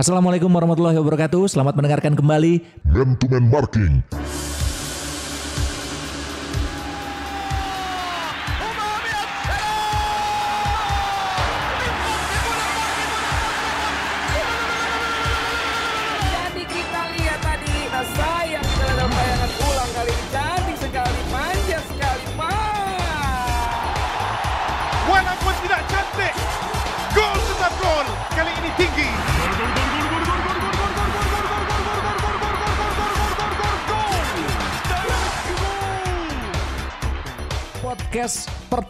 Assalamualaikum warahmatullahi wabarakatuh. Selamat mendengarkan kembali Man to Man Marking.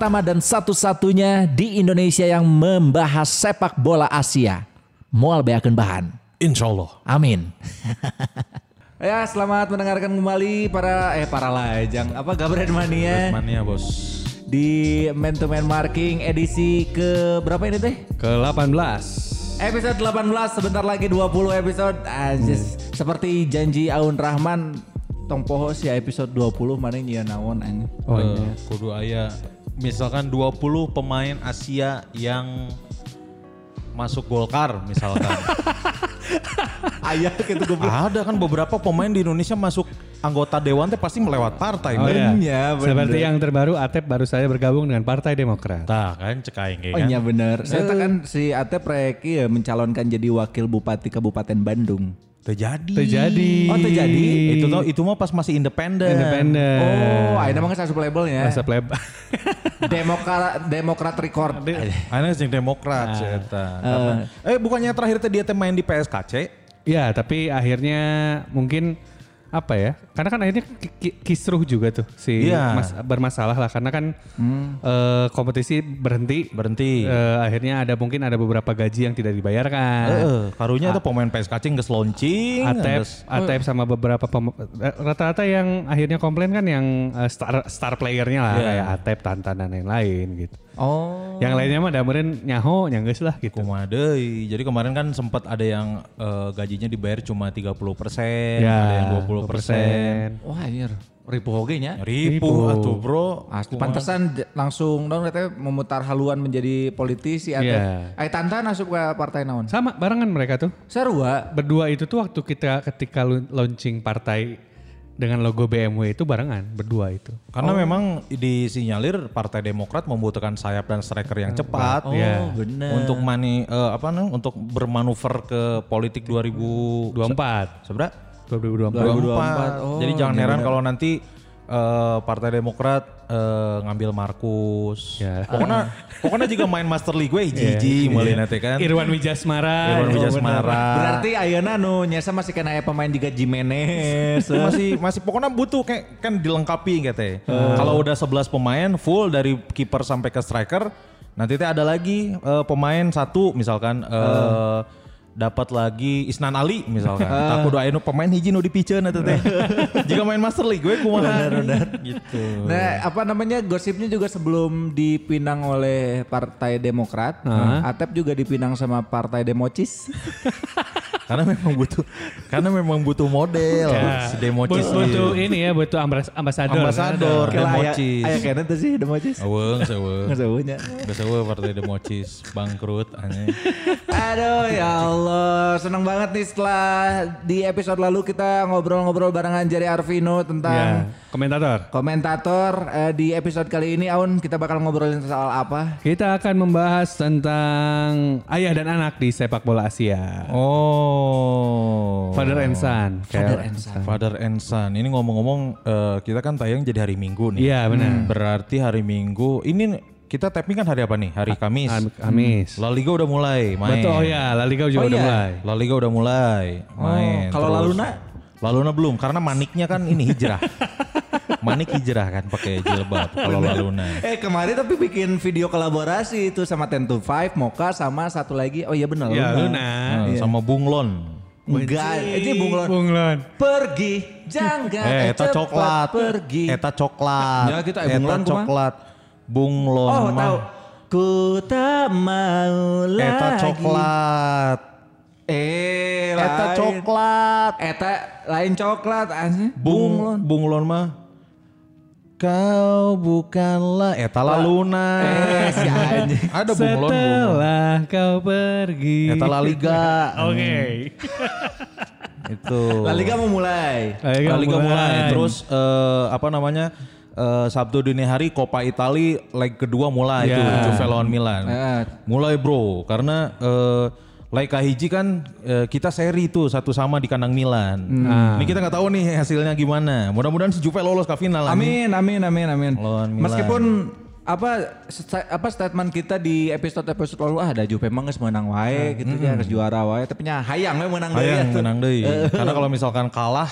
Pertama dan satu-satunya di Indonesia yang membahas sepak bola Asia. Mual beakeun bahan. Insya Allah. Amin. ya, selamat mendengarkan kembali para eh para lajang apa Gabret Mania Mania bos. di Man to Man Marking edisi ke berapa ini teh? Ke 18. Episode 18 sebentar lagi 20 episode. Anjis. Seperti janji Aun Rahman tong poho sih episode 20 mana nyian naon anjing. Oh iya. Kudu aya misalkan 20 pemain Asia yang masuk Golkar misalkan. Ayah gitu gue Ada kan beberapa pemain di Indonesia masuk anggota dewan teh pasti melewat partai. Oh iya. bener. Seperti yang terbaru Atep baru saja bergabung dengan Partai Demokrat. Tah kan cek aing ge Oh kan. iya bener. Saya kan si Atep Rek ya mencalonkan jadi wakil bupati Kabupaten Bandung. Terjadi. Terjadi. Oh, terjadi? Itu tuh itu mah pas masih independen. Independen. Oh, akhirnya mah asup labelnya. Masa pleb. Demokrat Demokrat Record. Ana sing Demokrat sih eta. Karena- eh bukannya terakhir teh dia main di PSKC? ya tapi akhirnya mungkin apa ya? Karena kan akhirnya ki- ki- kisruh juga tuh si Iya. mas, bermasalah lah karena kan eh, kompetisi berhenti. Berhenti. Eh, akhirnya ada mungkin ada beberapa gaji yang tidak dibayarkan. Heeh, karunya tuh pemain PSKC geus launching. Atep sama beberapa eh, rata-rata yang akhirnya komplain kan yang star star playernya lah Iya. kayak Atep, Tantan dan lain-lain gitu. Oh. Yang lainnya mah damerin nyaho, nyanggeus lah gitu. Kumaha deui. Jadi kemarin kan sempat ada yang eh, gajinya dibayar cuma 30%, Ya, ada yang 20%. Wah anjir. Ribu hoge nya. Ribu atuh, Bro. Ah, pantesan langsung dong katanya memutar haluan menjadi politisi atau Iya. Ay Tantan asup ke partai naon? Sama barengan mereka tuh. Sarua. Berdua itu tuh waktu kita ketika launching partai dengan logo BMW itu barengan berdua itu. Karena memang disinyalir Partai Demokrat membutuhkan sayap dan striker yang cepat. Oh, Iya. bener. Untuk mani eh, apa namanya? Untuk bermanuver ke politik 2000 24. seberapa? 2024. 2024. Oh, Jadi jangan heran kalau nanti eh, Partai Demokrat eh, ngambil Markus. Ya. Pokoknya pokoknya juga main Master League gue hiji-hiji mulai nanti kan. Irwan Wijasmara. Irwan Oh, Wijasmara. Berarti ayeuna nu nyesa masih kena aya pemain juga Jimenez. masih masih pokoknya butuh kayak kan dilengkapi gitu ya. Kalau udah 11 pemain full dari kiper sampai ke striker, nanti teh ada lagi eh, pemain satu misalkan eh, dapat lagi Isnan Ali misalkan. Tak kudu aya nu pemain hiji nu dipiceun eta teh. Jika main Master League gue kumaha gitu. Nah, apa namanya gosipnya juga sebelum dipinang oleh Partai Demokrat, Atep juga dipinang sama Partai Democis. karena memang butuh karena memang butuh model Ya. si Democis But- butuh ini ya, butuh ambas- ambasador. Ambasador. Aya Democis. aya kena tuh sih Democis. Aweng, seweng. Ngeseunya. Gak sewa partai Democis bangkrut aneh. Aduh ya Allah, senang banget nih setelah di episode lalu kita ngobrol-ngobrol barengan Jari Arvino Ya, tentang komentator. komentator. Eh, di episode kali ini Aun kita bakal ngobrolin soal apa? Kita akan membahas tentang ayah dan anak di sepak bola Asia. Oh. Father and son. Father and son. Father and son. Ini ngomong-ngomong eh, kita kan tayang jadi hari Minggu nih. Iya benar. Berarti hari Minggu ini kita tapping kan hari apa nih? Hari Kamis. Am- Kamis. La Liga udah mulai main. Betul, oh ya, La Liga juga Oh udah iya. mulai. La Liga udah mulai main. kalau Terus- Laluna? Laluna belum karena maniknya kan ini hijrah. Manik hijrah kan pakai jilbab kalau Laluna. Eh kemarin tapi bikin video kolaborasi itu sama Ten to Five, Moka sama satu lagi. Oh iya benar Ya, Luna. Luna. Nah, sama Bunglon. Enggak, ini bunglon. Bunglon. Pergi, jangan Eh, eta cepat coklat. pergi. Eta coklat. Ya, kita, eh, eta bunglon coklat. Bunglon Oh mah. tahu. Ku tak mau lagi. Eta coklat. Eh, Eta lain. coklat. Eta lain coklat anjing. Bung, Bunglon. bunglon mah Kau bukanlah Eta La Luna. Eh, si anjing. Ada bunglon bunglon. Setelah kau pergi. Eta La Liga. Oke. Itu. La Liga mau mulai. La Liga mulai. Terus eh, apa namanya? eh, Sabtu dini hari Coppa Italia leg kedua mulai Ya. itu Juve lawan Milan. Eh. Mulai bro karena eh, leg kahiji kan eh, kita seri tuh satu sama di kandang Milan. Nah. Ini kita nggak tahu nih hasilnya gimana. Mudah-mudahan si Juve lolos ke final. Amin, amin, amin, amin. Lawan Milan. Meskipun apa sta- apa statement kita di episode episode lalu ah ada Juve emang geus menang wae gitu ya geus juara wae tapi nya hayang we menang deui Hayang menang deui. Karena kalau misalkan kalah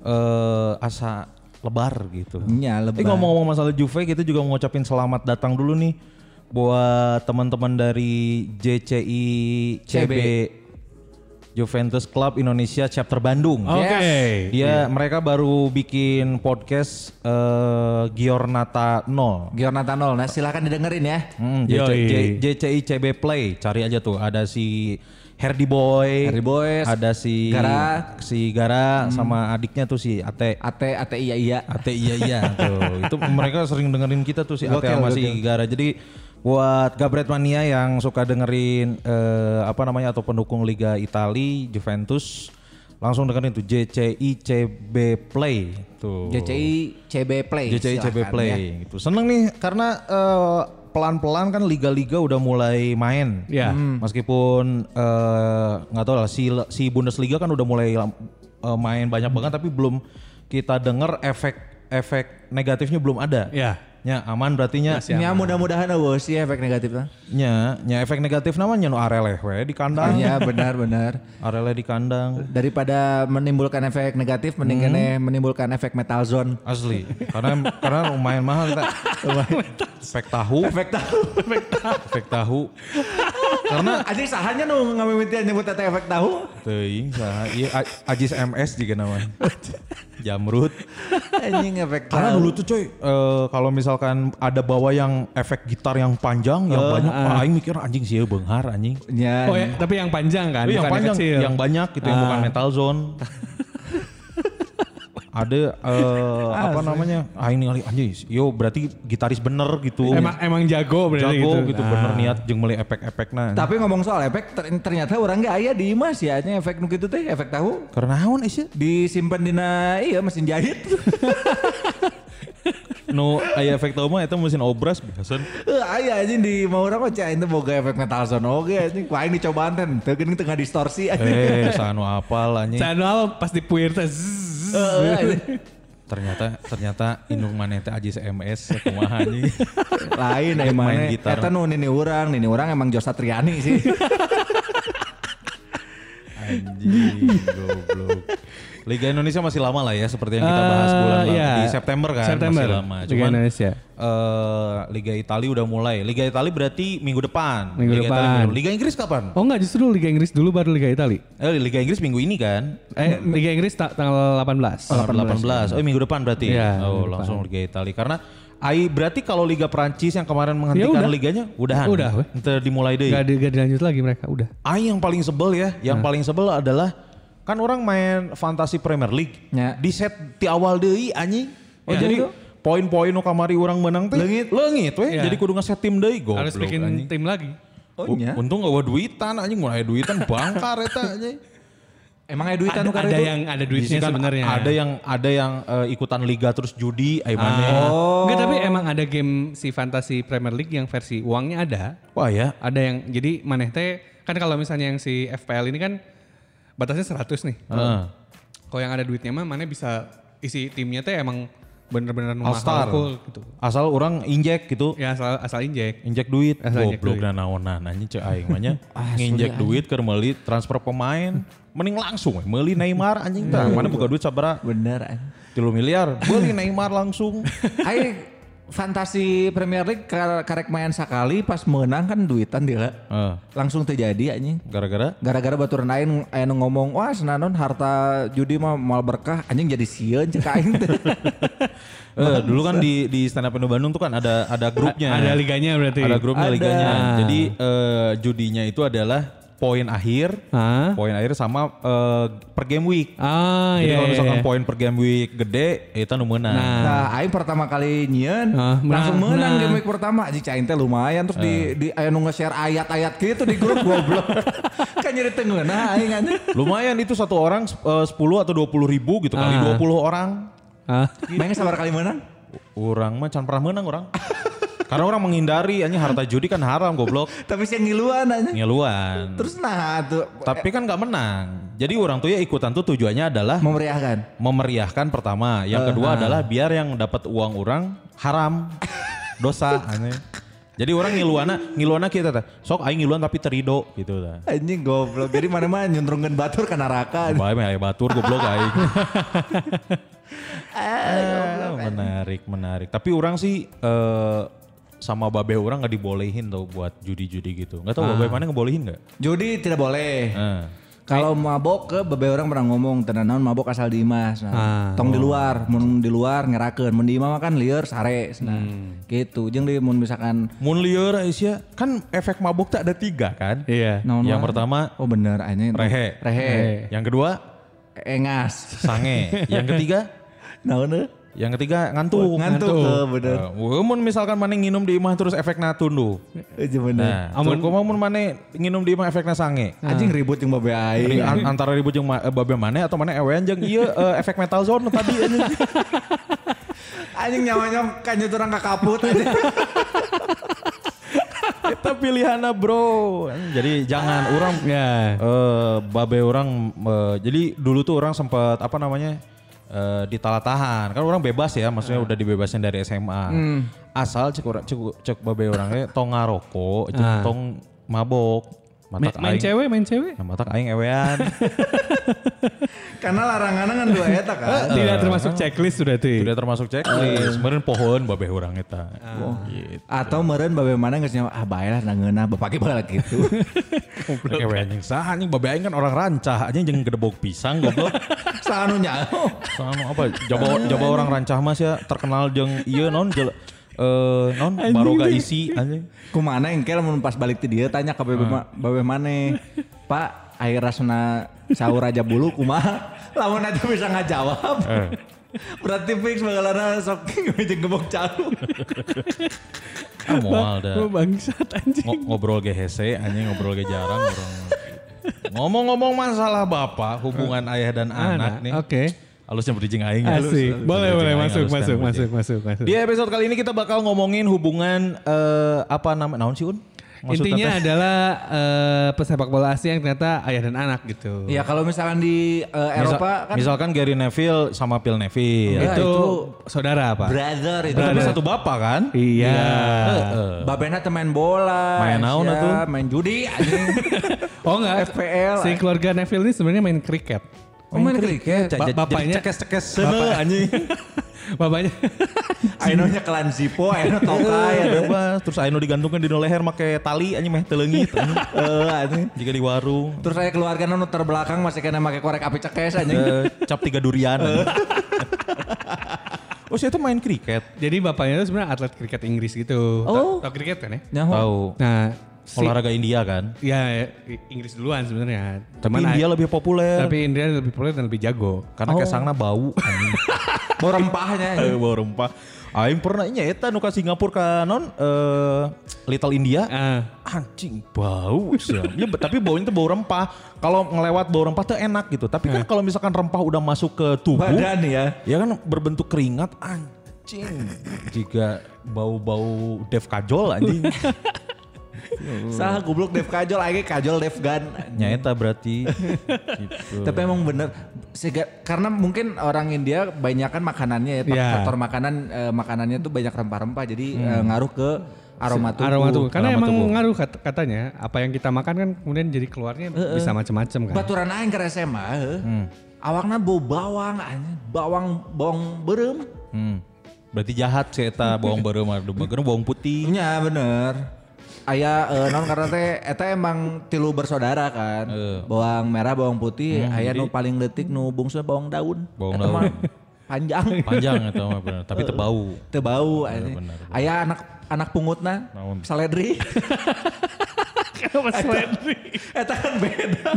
eh, asa lebar gitu. Nya lebar. Eh ngomong-ngomong masalah Juve kita juga mau ngucapin selamat datang dulu nih buat teman-teman dari JCI CB Juventus Club Indonesia chapter Bandung. Oke. Dia mereka baru bikin podcast eh, Giornata 0. Giornata nol. Nah, silakan didengerin ya. Hmm. JC, JCI CB Play, cari aja tuh. Ada si Herdi Boy, Herdi Boy, ada si Gara. si Gara sama adiknya tuh si Ate. Ate ate iya iya. Ate iya iya tuh. Itu mereka sering dengerin kita tuh si Ate sama si. Gara. Jadi buat Gabret Mania yang suka dengerin eh, apa namanya atau pendukung Liga Itali Juventus langsung dengerin tuh JCI CB Play tuh. JCI CB Play. JCI CB Play ya. gitu. Seneng nih karena eh, pelan-pelan kan liga-liga udah mulai main. Ya. Hmm. Meskipun eh, nggak tahu lah si si Bundesliga kan udah mulai eh, main banyak banget tapi belum kita denger efek efek negatifnya belum ada. Ya. Ya aman berarti nya. Nya mudah-mudahan eueuh sih efek negatifnya. Nya, nya efek negatif namanya nu areleh we di kandang. Iya benar benar. Areleh di kandang. Daripada menimbulkan efek negatif mending Hmm. menimbulkan efek metal zone. Asli. karena karena lumayan mahal kita. efek tahu. Efek tahu. efek tahu. Karena anjing sahanya nu ngamimitian nyebut eta efek tahu. Teuing saha ieu A- Ajis MS juga namanya. Jamrut. Anjing efek Karena tahu. dulu tuh coy eh, kalau misalkan ada bawa yang efek gitar yang panjang yang banyak wah, aing mikir anjing sih beunghar anjing. Nya. Oh ya, tapi yang panjang kan, Tapi yang bukan panjang kecil. yang banyak gitu yang bukan metal zone. ada eh, apa namanya? Aing ningali anjing yo berarti gitaris bener gitu. Emang emang jago berarti jago gitu. gitu, bener niat jeung meuli efek-efekna. Tapi ngomong soal efek ter- ternyata orang gak aya di Imas ya nya efek nu kitu teh efek tahu Karena naon sih? disimpan dina iya mesin jahit. Nu aya efek tahu mah eta mesin obras biasa. Eh aya anjing di mau urang mah cai itu boga efek metal zone oge anjing. Ku aing dicobaan teh teu geuning tengah distorsi anjing. Eh, sanu apal anjing. Saya awal pas dipuir teh zzz. Heeh, anjing. ternyata ternyata indung maneh teh Ajis MS kumaha anjing. Lain emang gitar. Eta nu nini urang, nini urang emang Jos Satriani sih. Anjing, goblok. Liga Indonesia masih lama lah ya seperti yang kita bahas Eh, bulan lalu iya. di September kan September. masih lama. Liga Cuman Indonesia. eh, Liga Italia udah mulai. Liga Italia berarti minggu depan. Minggu Liga Italia depan. minggu- Liga Inggris kapan? Oh enggak justru Liga Inggris dulu baru Liga Itali. Eh, Liga Inggris minggu ini kan? Eh Liga Inggris ta- tanggal 18. Tanggal 18. Oh, minggu depan berarti. Iya, oh, langsung Liga Italia karena Ai berarti kalau Liga Prancis yang kemarin menghentikan udah. liganya udahan. Udah. Ntar dimulai deh. Gak, gak dilanjut lagi mereka udah. Aing yang paling sebel ya, yang Nah. paling sebel adalah kan orang main Fantasy Premier League. Ya. Di set ti awal deui anjing. Oh, Ya, jadi poin-poin nu kamari orang menang teh Leungit. leungit weh. Ya. Jadi kudu ngeset tim deui goblok Harus bikin anjing. tim lagi. Oh nya. Untung gak duitan anjing mun aya duitan bangkar eta anjing. Emang aya duitan Ada, ada itu? yang ada Di duitnya kan sebenarnya. Ada yang ada yang eh, ikutan liga terus judi aya maneh. Oh. Enggak tapi emang ada game si Fantasy Premier League yang versi uangnya ada. Wah ya. Ada yang jadi maneh teh kan kalau misalnya yang si FPL ini kan batasnya 100 nih. Heeh. Kalau yang ada duitnya mah maneh bisa isi timnya teh emang bener-bener mahal full gitu. Asal orang injek gitu. Ya asal asal injek. Injek duit, Asal injek goblok duit. dan naonan anjing cek aing mah nya. Nginjek duit keur meuli transfer pemain, mending langsung we meuli Neymar anjing tah. Mana buka duit sabaraha? Bener anjing. 3 miliar, beli Neymar langsung. Aing fantasi Premier League kar- karek main sekali pas menang kan duitan dia Eh, langsung terjadi anjing gara-gara gara-gara baturan lain aya nu ngomong wah senanon harta judi mah mal berkah anjing jadi sieun cek aing teh eh, dulu kan di di stand up Indo Bandung tuh kan ada ada grupnya. Ada liganya berarti. Ada grupnya Ada. liganya. Jadi eh, judinya itu adalah poin akhir, Hah? poin akhir sama eh, per game week. Ah, Jadi iya. kalau iya, misalkan iya. poin per game week gede, itu nu menang. Nah. Nah, aing pertama kali nyieun Ah, langsung nah, menang nah. game week pertama. Anjing cain teh lumayan terus di di aya nu nge-share ayat-ayat gitu di grup goblok. kan nyari tengeuna aing anjing. Lumayan itu satu orang eh, 10 atau 20 ribu gitu kali Ah. 20 orang. Ah. Mainnya sabar kali menang. Orang mah can pernah menang orang. Karena orang menghindari anjing harta judi kan haram goblok. Tapi sih ngiluan anjing. Ngeluan. Terus nah tuh Tapi kan nggak menang. Jadi orang tuh ya ikutan tuh tujuannya adalah memeriahkan. memeriahkan pertama. Yang kedua adalah biar yang dapat uang orang haram. Dosa aneh. Jadi orang ngiluana, ngiluana kita teh. Sok aing ngiluan tapi terido gitu tah. Anjing goblok. Jadi mana-mana nyuntrungkeun batur ke neraka. Bae mah batur goblok aing. Ah, menarik, menarik. Tapi orang sih eh sama babe orang nggak dibolehin tau buat judi-judi gitu. Nggak tahu babe mana ngebolehin nggak? Judi tidak boleh. Eh. Kalau mabok ke bebe orang pernah ngomong tenan naon mabok asal di Imas. Nah, Ah. tong di luar, mun di luar ngerakeun, mun di imah mah kan lieur sare. Nah, gitu. Jeung di mun misalkan Mun lieur Aisyah, kan efek mabuk tak ada tiga kan? Iya. naon Yang pertama oh bener ini rehe. Rehe. Yang kedua Engas. sange. Yang ketiga, Naon deh? Yang ketiga ngantuk. Ngantuk ke bener. Uh, mun misalkan mana nginum di imah terus efeknya tunduh. Iya bener. Nah, amun kumaha mun mana nginum di imah efeknya sange. Anjing ribut jeung babe aing. an- antara ribut jeung ma- eh, babe mana atau mana ewean jeung ieu eh, efek metal zone tadi anjing. Anjing nyawanya kan orang ka kaput anjing. Kita pilihannya bro. Jadi jangan orang Ya. eh babe orang eh, jadi dulu tuh orang sempat apa namanya eh ditalatahan kan orang bebas ya maksudnya udah dibebasin dari SMA asal cek orang cek, cek babe orangnya tong ngarokok jeung Ah. tong mabok Main, matak main aing. cewek, main cewek. nah, matak aing ewean Karena larangan kan dua eta kan. Tidak termasuk checklist sudah tuh. sudah termasuk checklist meureun pohon babe orang eta gitu Atau meren babe mana geus nyawa ah bae lah nangeuna bapake bae gitu. ewean jeung saha anjing babe aing kan orang rancah anjing jeung gedebok pisang goblok Sanu nyaho. Sama apa? Coba coba orang rancah mas ya terkenal jeung iya non jel, eh non baroga isi anjing. Kumana engkel mun pas balik ti dieu tanya ka babe ma, babe mane. Pak, air rasuna sahur aja bulu kumaha? Lamun aja bisa ngajawab. Eh. Berarti fix bagalana sok jeung gebok calu. Ah moal dah. Oh, bangsat anjing. Ngo- ngobrol ge hese anjing ngobrol ge jarang orang. Ngomong-ngomong masalah bapak hubungan ayah dan anak nih. Oke. Halusnya bridging aing halus. Asik. Boleh, boleh. aing, Masuk, masuk, bridging. masuk, masuk, masuk. Di episode kali ini kita bakal ngomongin hubungan eh, apa nama naon sih Un? Maksudnya Intinya teh? adalah eh, pesepak bola Asia yang ternyata ayah dan anak gitu. Ya kalau misalkan di eh, Misal- Eropa kan misalkan Gary Neville sama Phil Neville. Ya, itu, itu saudara apa? brother itu. Tapi satu bapak kan? Iya. Babena teh main bola. Main naon ya? Main judi anjing. Oh enggak. FPL. Si keluarga Neville ini sebenarnya main kriket. Oh, main kriket. Ba- bapaknya- cekes-cekes sana anjing. Bapaknya Ainonya kelan Zipo, aino tokai. ada. Bebas. Terus Aino digantungkan di leher make tali anjing meh telengit anjing. Eh, anjing. Jika di warung. Terus saya keluarga nu terbelakang masih kena make korek api cekes anjing. Eh, cap tiga durian. anjing. oh, saya tuh main kriket. jadi bapaknya itu sebenarnya atlet kriket Inggris gitu. Oh. Tahu kriket kan ya? Tahu. Nah, si- Olahraga India kan. Ya, I- Inggris duluan sebenarnya. Tapi India lebih populer. Tapi India lebih populer dan lebih jago. karena kesangna bau. Bau rempahnya. Eh, bau rempah. Aing pernah nya eta nu ka Singapura ka non eh, Little India. Ah, anjing bau. Ya, tapi baunya tuh bau rempah. Kalau ngelewat bau rempah tuh enak gitu. Tapi kan kalau misalkan rempah udah masuk ke tubuh, Badan ya. ya kan berbentuk keringat anjing. Jika bau-bau Dev Kajol anjing. Sah goblok Dev Kajol lagi Kajol Dev Gan. Nyaeta berarti. gitu. Tapi emang bener sehingga karena mungkin orang India banyak kan makanannya ya, Iya. faktor makanan eh, makanannya tuh banyak rempah-rempah jadi eh, ngaruh ke aroma tubuh. aroma tubuh. Karena Aroma emang tubuh. ngaruh kat- katanya apa yang kita makan kan kemudian jadi keluarnya bisa macam-macam kan. Baturan aing ke SMA, heuh. awakna bau bawang, bawang bawang berem. Hmm. Berarti jahat sih eta bawang Bageuna bawang putih. Iya bener. Aya eh, non karena teh eta emang tilu bersaudara kan. Eh. Bawang merah, bawang putih, aya nu paling detik nu bungsu bawang daun. Bawang Eta daun. panjang. Panjang eta mah bener, tapi teu bau. Teu bau anjing. bener, Aya anak anak pungutna saledri. Mas Landry. Eta kan beda.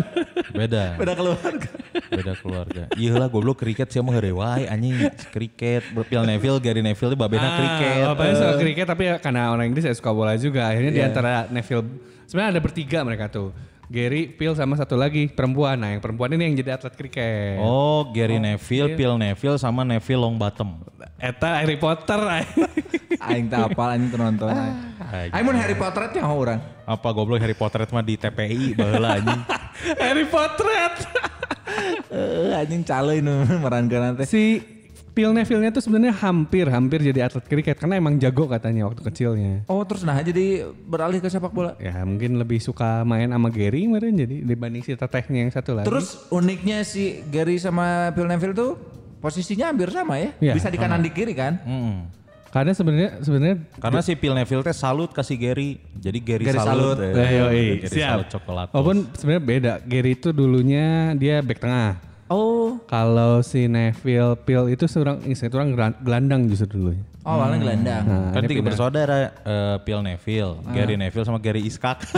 Beda. Beda keluarga. Beda keluarga. Iya lah goblok kriket sih mah wae anjing kriket. Phil Neville, Gary Neville itu babena kriket. Ah, Bapaknya suka kriket tapi ya karena orang Inggris ya suka bola juga. Akhirnya di Iya. antara Neville, sebenarnya ada bertiga mereka tuh. Gary, Phil sama satu lagi perempuan. Nah yang perempuan ini yang jadi atlet kriket. Oh, Gary iya. Neville, Phil Neville sama Neville Longbottom. Eta Harry Potter. Aing tak apal anjing nonton. Aing. Aing mun Harry Potter teh nyaho urang. Apa goblok Harry Potter mah di TPI baheula anjing. Harry Potter. Eh anjing caloy nu merankeun teh. si Phil Neville-nya tuh sebenarnya hampir hampir jadi atlet kriket karena emang jago katanya waktu kecilnya. Oh terus nah jadi beralih ke sepak bola. Ya mungkin lebih suka main sama Gary kemarin jadi dibanding si tetehnya yang satu lagi. Terus uniknya si Gary sama Phil Neville tuh posisinya hampir sama ya. Iya, Bisa di kanan di kiri kan. Mm. karena sebenarnya sebenarnya Karena si Phil Neville teh salut kasih Gary. Jadi Gary, Gary salut. salut. yoi, Gary siap. salut coklat. Walaupun sebenarnya beda. Gary itu dulunya dia back tengah. Oh. Kalau si Neville Phil itu seorang itu orang gelan- gelandang justru dulunya. Oh, awalnya gelandang. Nah, Kan tiga bersaudara, eh, Phil Neville, Gary Neville sama Gary Iskak.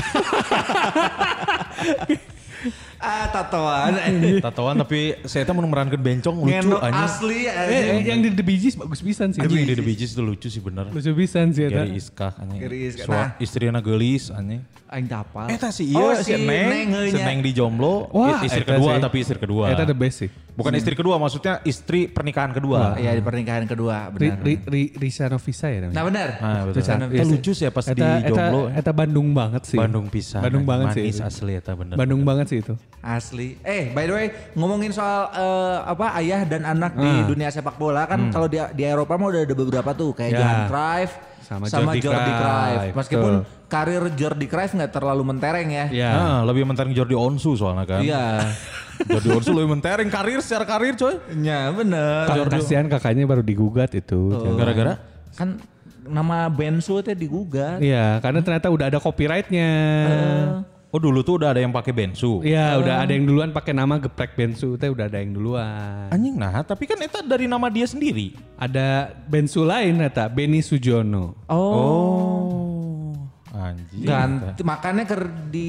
Ah, tatoan. Tatoan tapi saya tuh mau memerankan bencong lucu Ngeno anjing. asli Eh, anjing. eh, yang di The Bee Gees bagus pisan sih. Anjing di The Bee Gees itu lucu sih bener. Lucu pisan sih eta. Gary Iskak anjing. Gary Iskak. Sua- Nah. istrina gelis anjing. Aing tak apal. Eta sih Oh, iya si si Neng, Neng si. Neng di jomblo, Wah, istri eta kedua sih. tapi istri kedua. Eta the best sih. Bukan istri kedua maksudnya istri pernikahan kedua. Iya di pernikahan kedua benar. Ri, Ri, Risa Novisa ya namanya. Nah benar. Nah, betul. Bisa. Eta lucu sih ya pas di jomblo. eta Bandung banget sih. Bandung pisan. Bandung banget sih. Manis itu. asli eta bener. Bandung banget sih itu. Asli. Eh, by the way, ngomongin soal eh, apa ayah dan anak di Ah. dunia sepak bola kan kalau di di Eropa mah udah ada beberapa tuh kayak Ya. Johan Cruyff Sama sama, Jordi Jordi, Cruyff. Meskipun betul. karir Jordi Cruyff nggak terlalu mentereng ya. Iya. Nah, lebih mentereng Jordi Onsu soalnya kan. Iya. Jordi Onsu lebih mentereng karir secara karir coy. Ya bener. Ka- Kasihan kakaknya baru digugat itu. Gara-gara Kan nama Bensu teh digugat. Iya, karena ternyata udah ada copyrightnya. Oh dulu tuh udah ada yang pakai bensu. Iya, udah ada yang duluan pakai nama geprek Bensu teh udah ada yang duluan. Anjing nah, tapi kan itu dari nama dia sendiri. Ada Bensu lain ternyata, Benny Sujono. Oh. Anjing. Ganti makanya ker di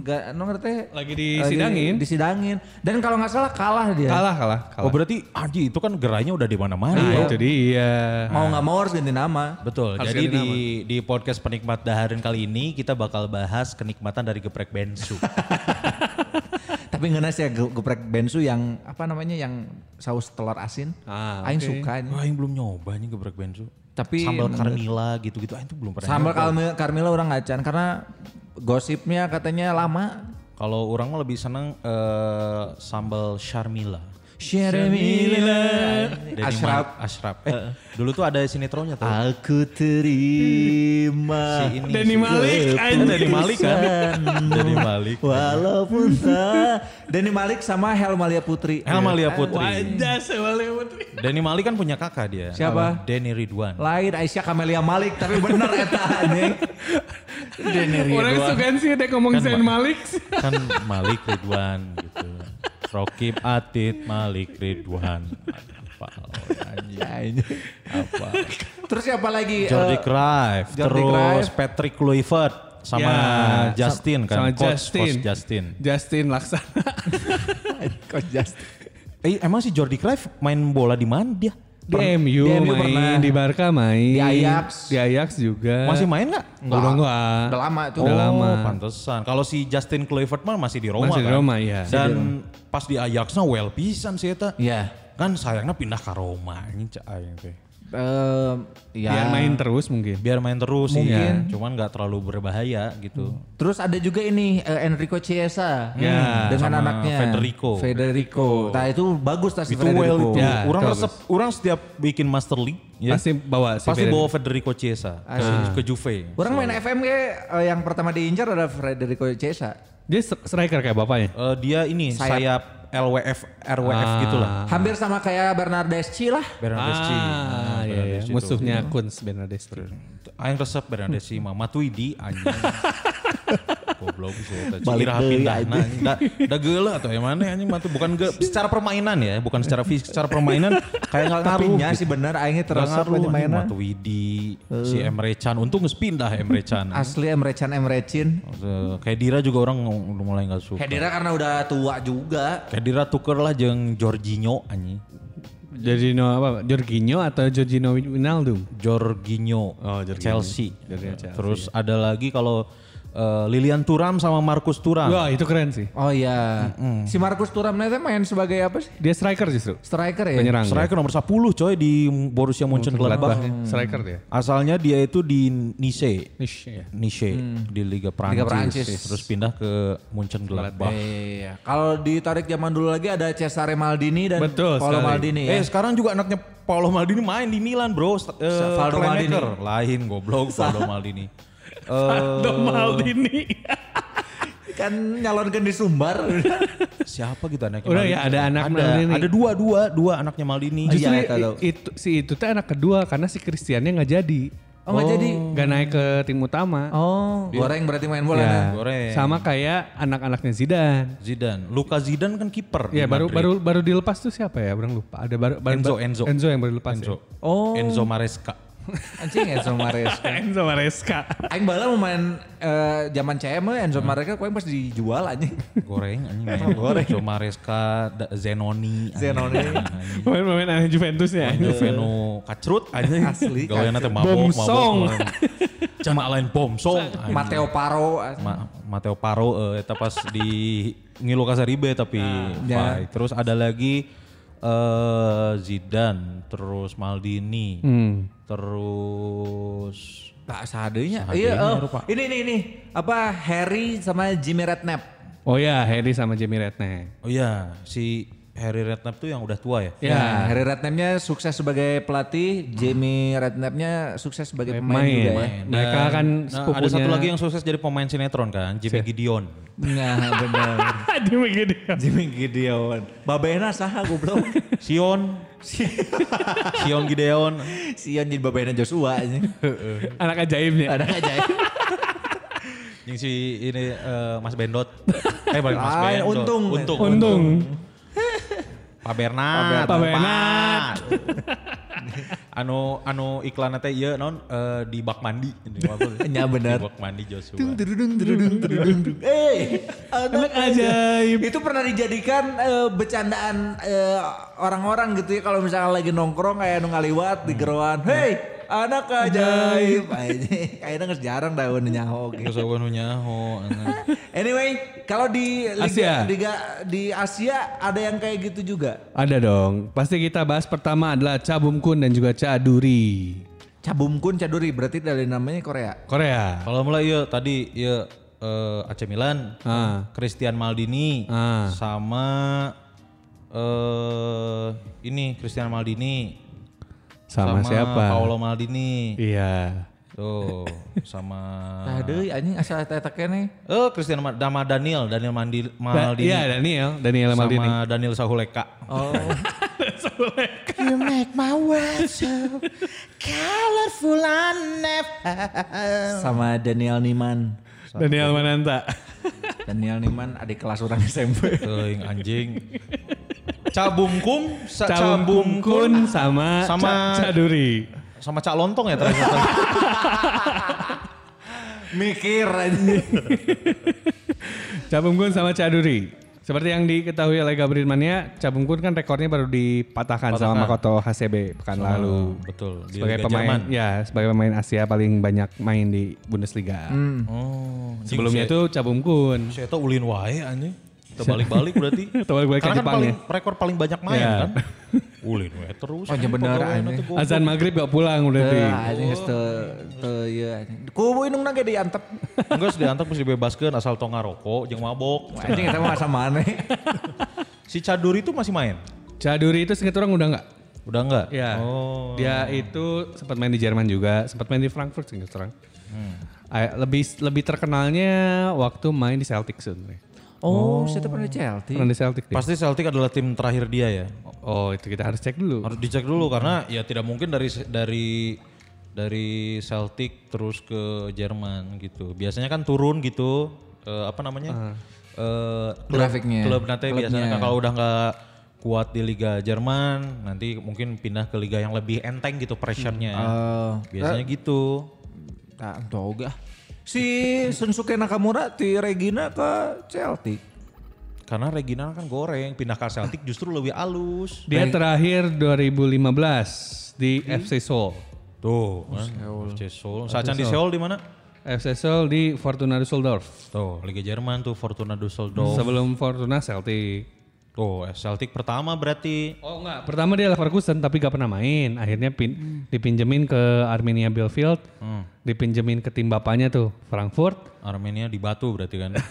gak no ngerti Lagi disidangin. disidangin dan kalau nggak salah kalah dia Kalah, kalah, kalah. Oh berarti anjing itu kan gerainya udah di mana-mana. Nah, itu dia. mau nggak mau harus ganti nama Betul. Harus Jadi di di podcast penikmat dahareun kali ini kita bakal bahas kenikmatan dari geprek bensu. tapi ngenes ya ge- geprek bensu yang apa namanya yang saus telur asin Ah, Aing oke. suka ini. Wah, yang belum nyoba nih geprek bensu. Tapi sambal Carmila gitu-gitu, Aing tuh belum pernah. sambal. Carmila, Carmila orang ngacan karena gosipnya katanya lama Kalau orang mah lebih seneng eh, sambal Sharmila. Denny Ashraf Ashraf. Eh, dulu tuh ada sinetronnya tuh. Aku terima Si ini, si- Malik, Eh. Denny Malik kan. Denny Malik. Walaupun tak Denny Malik sama Helmalia Putri Helmalia Putri. Wajah Sewale Putri. Denny Malik kan punya kakak dia. Siapa? Denny Ridwan. Lain Aisyah Kamelia Malik tapi bener eta anjing. Orang Ridwan. suka sih ada ngomong Kan, Zain Ma- Malik. Kan Malik Ridwan gitu. Rokib Atit Malik Ridwan. Apa? anjing. Apa? Terus siapa lagi? Jordi Eh, Cruyff, Jordi terus Cruyff. Patrick Kluivert sama Ya, Justin kan, sama coach, Justin. coach Justin. Justin Laksana. Coach Justin. Eh emang si Jordi Cruyff main bola di mana dia? Di MU, di MU main, pernah. di Barca main. Di Ajax. Di Ajax juga. Masih main nggak? Enggak. Udah enggak. Udah lama tuh. Udah oh, lama. pantesan. Kalau si Justin Kluivert mah masih di Roma Masih di kan? Roma, iya. Dan pas di Ajaxnya well pisan sih eta. Iya. Kan sayangnya pindah ke Roma ini cak aing teh. Eh, ya. Biar main terus mungkin. Biar main terus sih, Mungkin. cuman nggak terlalu berbahaya gitu. Terus ada juga ini eh, Enrico Chiesa Ya, dengan sama anaknya Federico. Federico. Nah itu bagus tas Itu Federico. well itu. Ya, orang resep, orang setiap bikin Master League ya, Pasti bawa si pasti Federico. bawa Federico Chiesa ke, ke Juve. Orang main FMG eh, yang pertama diincar ada Federico Chiesa. Dia striker kayak bapaknya. Eh, dia ini Sayap. sayap, LWF RWF Ah. gitu lah. Hampir sama kayak Bernardeschi lah. Bernardeschi. Ah, Nah, iya, iya. Bernardeschi itu. Musuhnya Kunz Bernardeschi. Aing resep Bernardeschi mah Matuidi anjing. Goblok sih eta. Balik deui, pindah anjing. da, da geuleuh atau yang mana anjing mah bukan ge, secara permainan ya, bukan secara fisik, secara permainan kayak enggak Tapi ngaruh. nya gitu. sih bener aingnya terasa anjing mainan. Matuidi, si Emre Can, untung geus pindah Emre Can. Asli Emre Can Emre Cin. Eh, Kayak Dira juga orang udah mulai nggak suka. Hedira karena udah tua juga. Kayak Dira tuker lah jeung Jorginho anjing. Jorginho apa? Jorginho atau Jorginho Wijnaldum? Jorginho, Oh, Jorginho. Chelsea. Jorginho Chelsea. Terus ada lagi kalau eh, Lilian Turam sama Markus Turam. Wah itu keren sih. Oh iya. Si Markus Thuram nanti main sebagai apa sih? Dia striker justru. Striker ya? Penyerang. Striker nomor 10 coy di Borussia Mönchengladbach. Gladbach. Striker dia. Asalnya dia itu di Nice. Niche ya. Nice di Liga Prancis. Liga Prancis. Terus pindah ke Mönchengladbach. Iya. Kalau ditarik zaman dulu lagi ada Cesare Maldini dan Betul Paolo sekali. Maldini ya. Eh sekarang juga anaknya Paolo Maldini main di Milan bro. St- eh, Valdo playmaker. Lain goblok Paolo Maldini. Eh, Dom Maldini. kan nyalonkan di Sumbar. siapa gitu anaknya Udah Maldini? ya, ada anak ada, Maldini. Ada dua, dua, dua anaknya Maldini. Iya, Justru eta tahu. i- itu si itu teh anak kedua karena si Christiannya nggak jadi. Oh nggak jadi? Nggak naik ke tim utama. Oh, goreng berarti main bola Ya, nah. Goreng. sama kayak anak-anaknya Zidane. Zidane. Luka Zidane kan kiper. Ya baru Madrid. baru baru dilepas tuh siapa ya? Orang lupa. Ada baru, baru Enzo, Enzo. Enzo yang baru dilepas. Enzo. Ya? Oh. Enzo Maresca. Anjing Enzo Maresca. Enzo Maresca. Aing bala mau main eh, zaman CM Enzo Maresca kau pas dijual anjing. Goreng anjing. Goreng. Enzo Maresca, Zenoni. anjing. Zenoni. Anjing. Pemain-pemain aneh Juventus ya. Veno kacrut anjing. Asli, Gaweana teh kacrut. mabok, mabok. Cuma lain bomsong. anjing. Mateo Paro. Ma- Mateo Paro eh, eta pas di Ngilu Kasaribe tapi Ya. fight. Terus ada lagi eh Zidane, terus Maldini, Hmm. terus Tak sadenya. Iya, oh, rupa. ini ini ini. Apa Harry sama Jimmy Redknapp. Oh ya, Harry sama Jamie Redknapp. oh iya si Harry Redknapp tuh yang udah tua ya. Ya, Harry Redknapp-nya sukses sebagai pelatih, Jamie Redknapp-nya sukses sebagai pemain, Main. juga ya. Main. Mereka kan nah, ada satu lagi yang sukses jadi pemain sinetron kan, Jimmy Gideon. Nah, benar. Dia begini. Jimmy Gideon. Babena saha goblok. Sion, Sion Gideon. Sion jadi babena Joshua. Anak ajaibnya. Ada aja. Yang si ini eh, Mas Bendot. Eh balik Mas Ah, Bendot. Untung. Untung. Untung. Pak Bernat. Pak Bernat. anu anu iklan teh ieu non eh, di bak mandi. Nya bener. Di bak mandi Joshua. Tududung. Eh, anak ajaib. Itu pernah dijadikan eh, bercandaan eh, orang-orang gitu ya kalau misalnya lagi nongkrong kayak nu ngaliwat di geroan. Hey, anak ajaib. Kayaknya nggak jarang dah nu nyaho gitu. Terus aku nu nyaho. Anyway, kalau di Liga, Asia. Liga di Asia ada yang kayak gitu juga. Ada dong. Pasti kita bahas pertama adalah Cabum Kun dan juga Caduri. Cabum Kun Caduri berarti dari namanya Korea. Korea. Kalau mulai ieu tadi ieu eh, AC Milan, Ah. Christian Maldini Ah. sama eh ini Christian Maldini Sama, siapa? Paolo Maldini. Iya. Tuh, sama deui anjing asal eta kene. Eh Christian Ma- sama Daniel, Daniel Mandi, Maldini. Iya Daniel, Daniel Maldini. Sama Daniel Sahuleka. Oh. You make my world so colorful and never. sama Daniel Niman. Daniel Mananta. Daniel Niman adik kelas orang SMP. Teuing anjing. Cabungkum, sa- Cabum Kun sama, Sama- Ca- Caduri. sama Cak Lontong ya terakhir. Mikir aja. Cabum Kun sama Caduri. Seperti yang diketahui oleh Gabriel Mania, Cabum Kun kan rekornya baru dipatahkan sama Makoto HCB pekan lalu. Betul. Di Sebagai Liga pemain, Jerman. ya sebagai pemain Asia paling banyak main di Bundesliga. Oh, Sebelumnya itu Cabum Kun. saya tahu ulin wae anjing. Terbalik-balik berarti. Terbalik-balik Karena kan Jepang paling, ya. rekor paling banyak main Ya. kan. Ulin wae terus. Oh, iya bener, goblok. Azan maghrib gak pulang udah di. Anjing geus teu teu ieu anjing. Ku indung nage diantep. Enggak sih diantar mesti dibebaskan asal tong ngarokok jeung mabok. Anjing eta mah asa maneh. Si Caduri itu masih main? Caduri itu singkat orang udah nggak? Udah enggak? Ya. Oh. Dia itu sempat main di Jerman juga, sempat main di Frankfurt singkat orang. Ah, Lebih lebih terkenalnya waktu main di Celtic sebenarnya. Oh, saya pernah di Chelsea. Pernah di Celtic dia. Pasti Celtic adalah tim terakhir dia ya. Oh itu kita harus cek dulu. Harus dicek dulu karena ya tidak mungkin dari dari dari Celtic terus ke Jerman gitu. Biasanya kan turun gitu. eh, apa namanya? Eh, klub- Grafiknya. Klub nanti Klubnya. biasanya kan kalau udah nggak kuat di Liga Jerman, nanti mungkin pindah ke liga yang lebih enteng gitu pressure-nya. Oh. Biasanya gitu. Nah, toga. Si Sunsuke Nakamura ti Regina ke Celtic. Karena Regina kan goreng, pindah ke Celtic justru lebih halus. Dia terakhir 2015 di FC Seoul. Tuh, kan. FC Seoul. Sacan di Seoul di mana? FC Seoul di Fortuna Düsseldorf. Tuh, Liga Jerman tuh Fortuna Düsseldorf. Sebelum Fortuna Celtic. Tuh, Celtic pertama berarti. Oh enggak, pertama dia Leverkusen tapi gak pernah main. Akhirnya pin, dipinjemin ke Armenia Bielefeld, dipinjemin ke tim bapaknya tuh Frankfurt. Armenia di Batu berarti kan.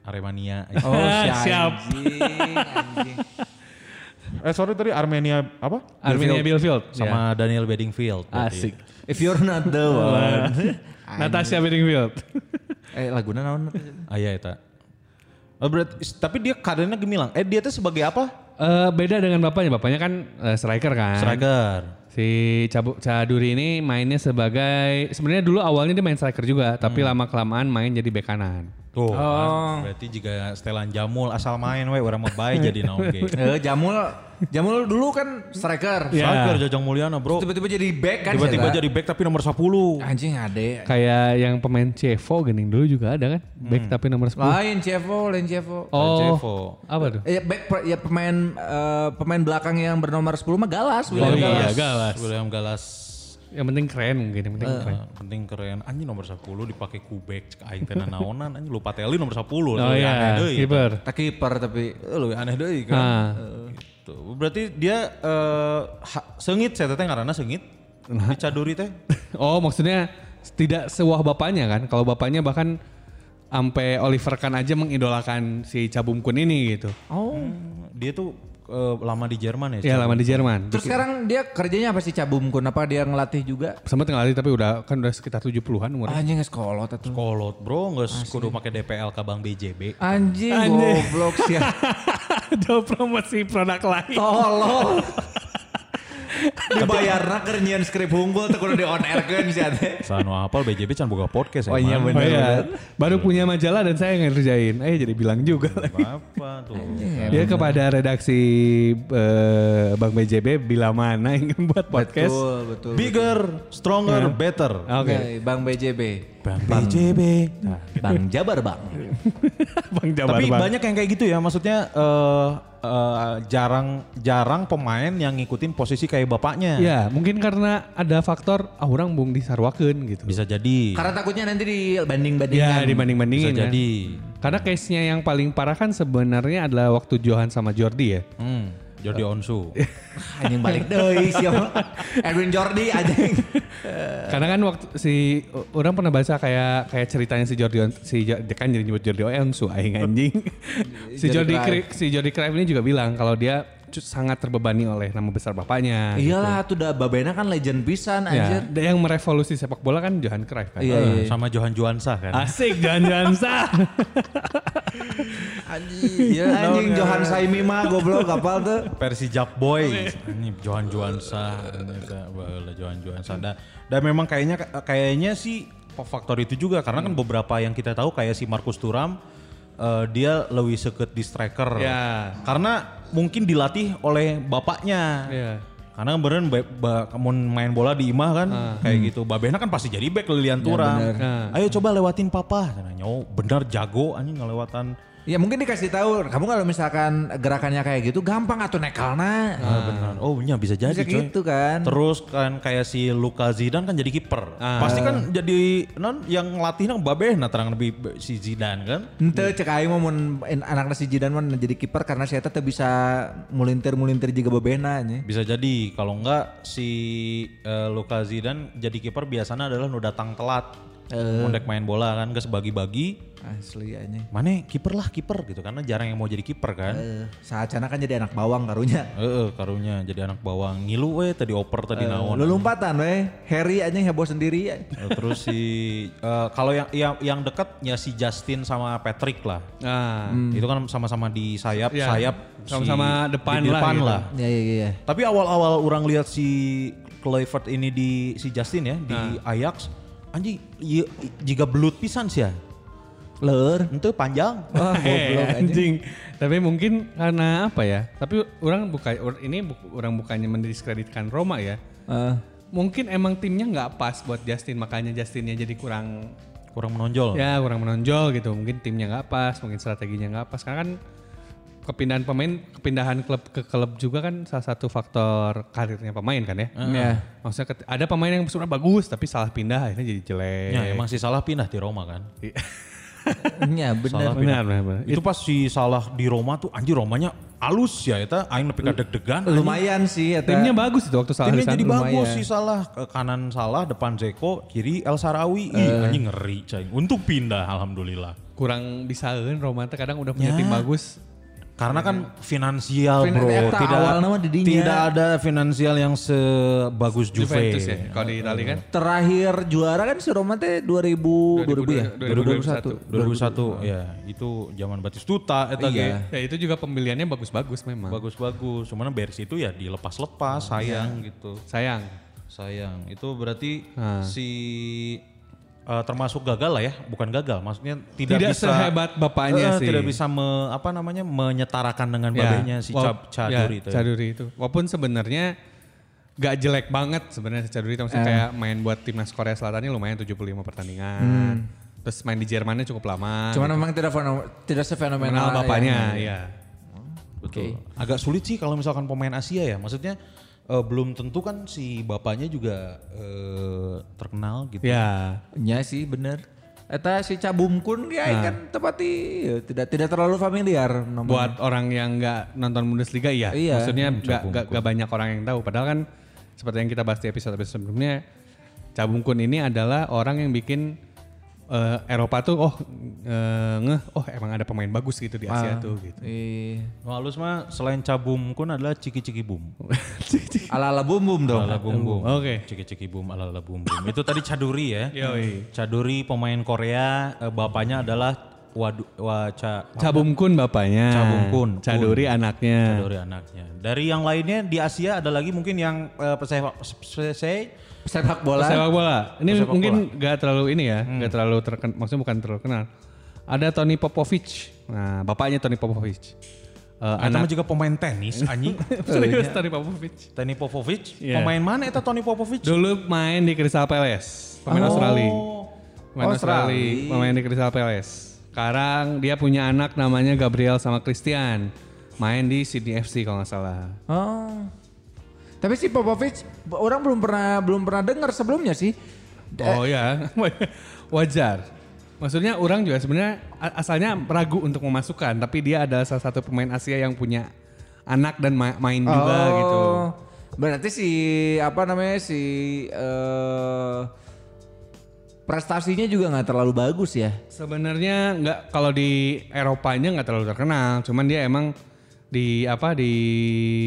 Aremania. Oh, Ah, siap. Anjing, anjing. Eh sorry tadi Armenia apa? Armenia Bielefeld Sama Daniel Bedingfield. berarti. Asik. If you're not the one. Natasha Bedingfield. eh laguna naon? Ah iya eta. Oh, berarti, tapi dia kadernya gemilang. Eh dia tuh sebagai apa? Eh, beda dengan bapaknya. Bapaknya kan eh, striker kan. Striker. Si Cabu, Caduri ini mainnya sebagai sebenarnya dulu awalnya dia main striker juga, tapi lama kelamaan main jadi bek kanan. Tuh, kan. berarti juga setelan Jamul asal main we orang mah bae jadi naon ge. Eh Jamul Jamul dulu kan striker. Ya. Striker Jajang Mulyana, Bro. Tiba-tiba jadi back kan. Tiba-tiba jadi back tapi nomor 10. anjing ade. Kayak yang pemain Cevo gening dulu juga ada kan, bek tapi nomor 10. Lain Cevo, lain Cevo. Oh, Cevo. apa tuh? Eh, back per- ya pemain eh, pemain belakang yang bernomor 10 mah Galas, Oh William iya, Galas. Galas. William Galas. Yang penting keren mungkin, yang penting keren. Eh, penting keren. Anjing nomor 10 dipakai kubek cek aing teh naonan anjing lupa teli nomor 10. Oh Lebih iya, aneh deui. kiper. Tak kiper tapi Eh, Lebih aneh deui kan. Ah. Gitu. Berarti dia ha- sengit saya teh ngaranna sengit. Di caduri teh. Oh maksudnya tidak sewah bapaknya kan? Kalau bapaknya bahkan sampai Oliver Kahn aja mengidolakan si Cabum Kun ini gitu. Oh. Dia tuh eh, lama di Jerman ya. Ya lama di Jerman. Terus sekarang dia kerjanya apa sih Cabum Kun? Apa dia ngelatih juga? Sempat ngelatih tapi udah kan udah sekitar 70-an umurnya. Anjing sekolot atuh. Kolot bro, nggak kudu pakai DPL ka Bank BJB. Anjing, Anjing. goblok sih. Ada promosi produk lain. Tolong. Dibayarna keur nyieun skrip unggul teh kudu di on air kan sih ade. Sanu apal BJB can boga podcast Oh iya, emang. Oh bener. iya, baru punya majalah dan saya yang ngerjain. Eh jadi bilang juga lagi. Apa tuh? Dia kepada redaksi eh, Bank BJB bila mana ingin buat podcast. Betul, betul. Bigger, stronger, better. Oke. Oke, Bang BJB. Bang BJB. Bang Jabar Bang. Bang Jabar Tapi Bang. banyak yang kayak gitu ya, maksudnya eh eh, jarang jarang pemain yang ngikutin posisi kayak bapaknya. Ya, mungkin karena ada faktor ah orang bung disarwakeun gitu. Bisa jadi. Karena takutnya nanti dibanding-bandingkan. Ya, dibanding-bandingin Bisa ya. jadi. Karena case-nya yang paling parah kan sebenarnya adalah waktu Johan sama Jordi ya. Hmm, Jordi Onsu. Anjing balik deui siapa? Edwin Jordi anjing. Karena kan waktu si orang pernah baca kayak kayak ceritanya si Jordi On- si kan jadi nyebut Jordi Onsu aing anjing. si Jordi si Jordi Cruyff ini juga bilang kalau dia sangat terbebani oleh nama besar bapaknya. Iyalah tuh udah Babena kan legend pisan Ya, anjir. dia yang merevolusi sepak bola kan Johan Cruyff kan. Iya, iya. Sama Johan Juansa kan. Asik Johan sah. Anjing, anjing Johan Saimi mah goblok kapal tuh. Versi Jack Boy. Ini Johan Juansa. Baheula Johan Juansa. Dan, dan memang kayaknya kayaknya sih faktor itu juga karena kan beberapa yang kita tahu kayak si Markus Thuram eh, dia lebih seket di striker. Ya. Karena mungkin dilatih oleh bapaknya. Iya. Karena beren ba, ba- kamu main bola di imah kan kayak gitu. Babehna kan pasti jadi back Lilian Thuram. Nah. Ayo coba lewatin papa. Nanya, oh bener jago anjing ngelewatan. Ya mungkin dikasih tahu, kamu kalau misalkan gerakannya kayak gitu gampang atau nekalna. Ah, benar. Oh, nya bisa jadi Bisa coy. gitu kan. Terus kan kayak si Luka Zidane kan jadi kiper. Pasti kan jadi non yang ngelatihnya babeh nah terang lebih si Zidane kan. Ente cek aing mau mun anak si Jidan mah jadi kiper karena saya teteh bisa mulintir-mulintir juga bebena nya. Bisa jadi kalau enggak si eh, Luka Zidane jadi kiper biasanya adalah nu datang telat. Mendek main bola kan ke bagi-bagi. Asli aja. Mana kiper lah kiper gitu karena jarang yang mau jadi kiper kan. Eh, saat cana kan jadi anak bawang karunya. Heeh, karunya jadi anak bawang ngilu we tadi oper tadi naon. Lu lompatan we, Harry aja heboh sendiri. Eh, Terus si eh, kalau yang yang yang dekat ya si Justin sama Patrick lah. Nah, Itu kan sama-sama di sayap, Ya, sayap si- sama-sama depan di lah depan gitu. lah. Ya iya iya. Tapi awal-awal orang lihat si Kluivert ini di si Justin ya di Ajax, anjing iya, jika belut pisan sih ya. Leur. Itu panjang. Wah, Eh, goblok anjing. Tapi mungkin karena apa ya? Tapi orang buka ini bu- orang bukannya mendiskreditkan Roma ya. Eh, Mungkin emang timnya nggak pas buat Justin, makanya Justinnya jadi kurang Kurang menonjol. ya kurang menonjol gitu. Mungkin timnya nggak pas, mungkin strateginya nggak pas. Karena kan kepindahan pemain, kepindahan klub ke klub juga kan salah satu faktor karirnya pemain kan ya. Ya. Maksudnya ket- ada pemain yang sebenarnya bagus tapi salah pindah akhirnya jadi jelek. Ya emang si Salah pindah di Roma kan. Iya. Salah benar, benar, benar. Itu pas si Salah di Roma tuh anjir Romanya alus ya eta aing nepi ka deg-degan. Lumayan sih. eta. Timnya bagus itu waktu salah Timnya jadi bagus lumayan. si Salah ke kanan Salah depan Zeko kiri El Sarawi Ih, anjing ngeri cai untuk pindah alhamdulillah kurang bisa Roma teh kadang udah punya Ya. tim bagus. Karena kan finansial Finan- bro eta tidak di dinya. tidak ada finansial yang sebagus Juve Juventus ya kalau di Italia kan. Terakhir juara kan si Roma teh 2000 2000 ya? 2021. 2021 ya itu zaman Batistuta eta Iya. ge. Ya itu juga pembeliannya bagus-bagus memang. bagus-bagus cuman beres itu ya dilepas-lepas sayang gitu Sayang. sayang itu berarti Ah. si eh, termasuk gagal lah ya bukan gagal maksudnya tidak, Tidak bisa sehebat bapaknya Eh, sih. tidak bisa me- apa namanya menyetarakan dengan babenya si Ca- Caduri ya, itu Caduri itu. Walaupun sebenarnya gak jelek banget sebenarnya si Caduri itu maksudnya kayak main buat timnas Korea Selatannya lumayan 75 pertandingan. Terus main di Jermannya cukup lama. Cuman memang tidak fenomenal, tidak sefenomenal Mengenal bapaknya, yang- iya. Betul. Agak sulit sih kalau misalkan pemain Asia ya. Maksudnya eh, belum tentu kan si bapaknya juga eh, terkenal gitu. Ya. Nya sih bener. Eta si Cabumkun ya Nah. kan tepati ya, tidak tidak terlalu familiar namanya. Buat orang yang nggak nonton Bundesliga iya. Iya. Maksudnya nggak nggak nggak banyak orang yang tahu. Padahal kan seperti yang kita bahas di episode-episode sebelumnya, Cabungkun ini adalah orang yang bikin eh, Eropa tuh oh eh, ngeh oh emang ada pemain bagus gitu di Asia tuh gitu. Iya. No, halus mah selain cabum kun adalah ciki-ciki bum. Ala-ala bum bum dong. Ala bum bum. Oke. Ciki-ciki bum ala ala bum bum. Itu tadi Caduri ya. Yoi. Caduri pemain Korea, eh, bapaknya adalah Wadu, Waca Cabumkun bapaknya. Cabungkun. Caduri anaknya. Caduri anaknya. Dari yang lainnya di Asia ada lagi mungkin yang eh, pesepak se- Sepak bola. Sepak bola. Ini Sepak mungkin gak terlalu ini ya, Hmm. gak terlalu terkenal, maksudnya bukan terlalu kenal. Ada Tony Popovich. Nah, bapaknya Tony Popovich. Eh, mah anak juga pemain tenis anjing. serius Tony Popovich. Tony Popovic. Iya. Pemain mana eta Tony Popovic? Dulu main di Crystal Palace, pemain Australia. Pemain Oh, Australia, Australia. pemain di Crystal Palace. Sekarang dia punya anak namanya Gabriel sama Christian. Main di Sydney FC kalau nggak salah. Oh. Tapi si Popovic orang belum pernah belum pernah dengar sebelumnya sih. Oh ya, wajar. Maksudnya orang juga sebenarnya asalnya ragu untuk memasukkan, tapi dia adalah salah satu pemain Asia yang punya anak dan ma- main juga Oh, gitu. Berarti si apa namanya si eh prestasinya juga nggak terlalu bagus ya. Sebenarnya nggak kalau di Eropanya nggak terlalu terkenal, cuman dia emang di apa di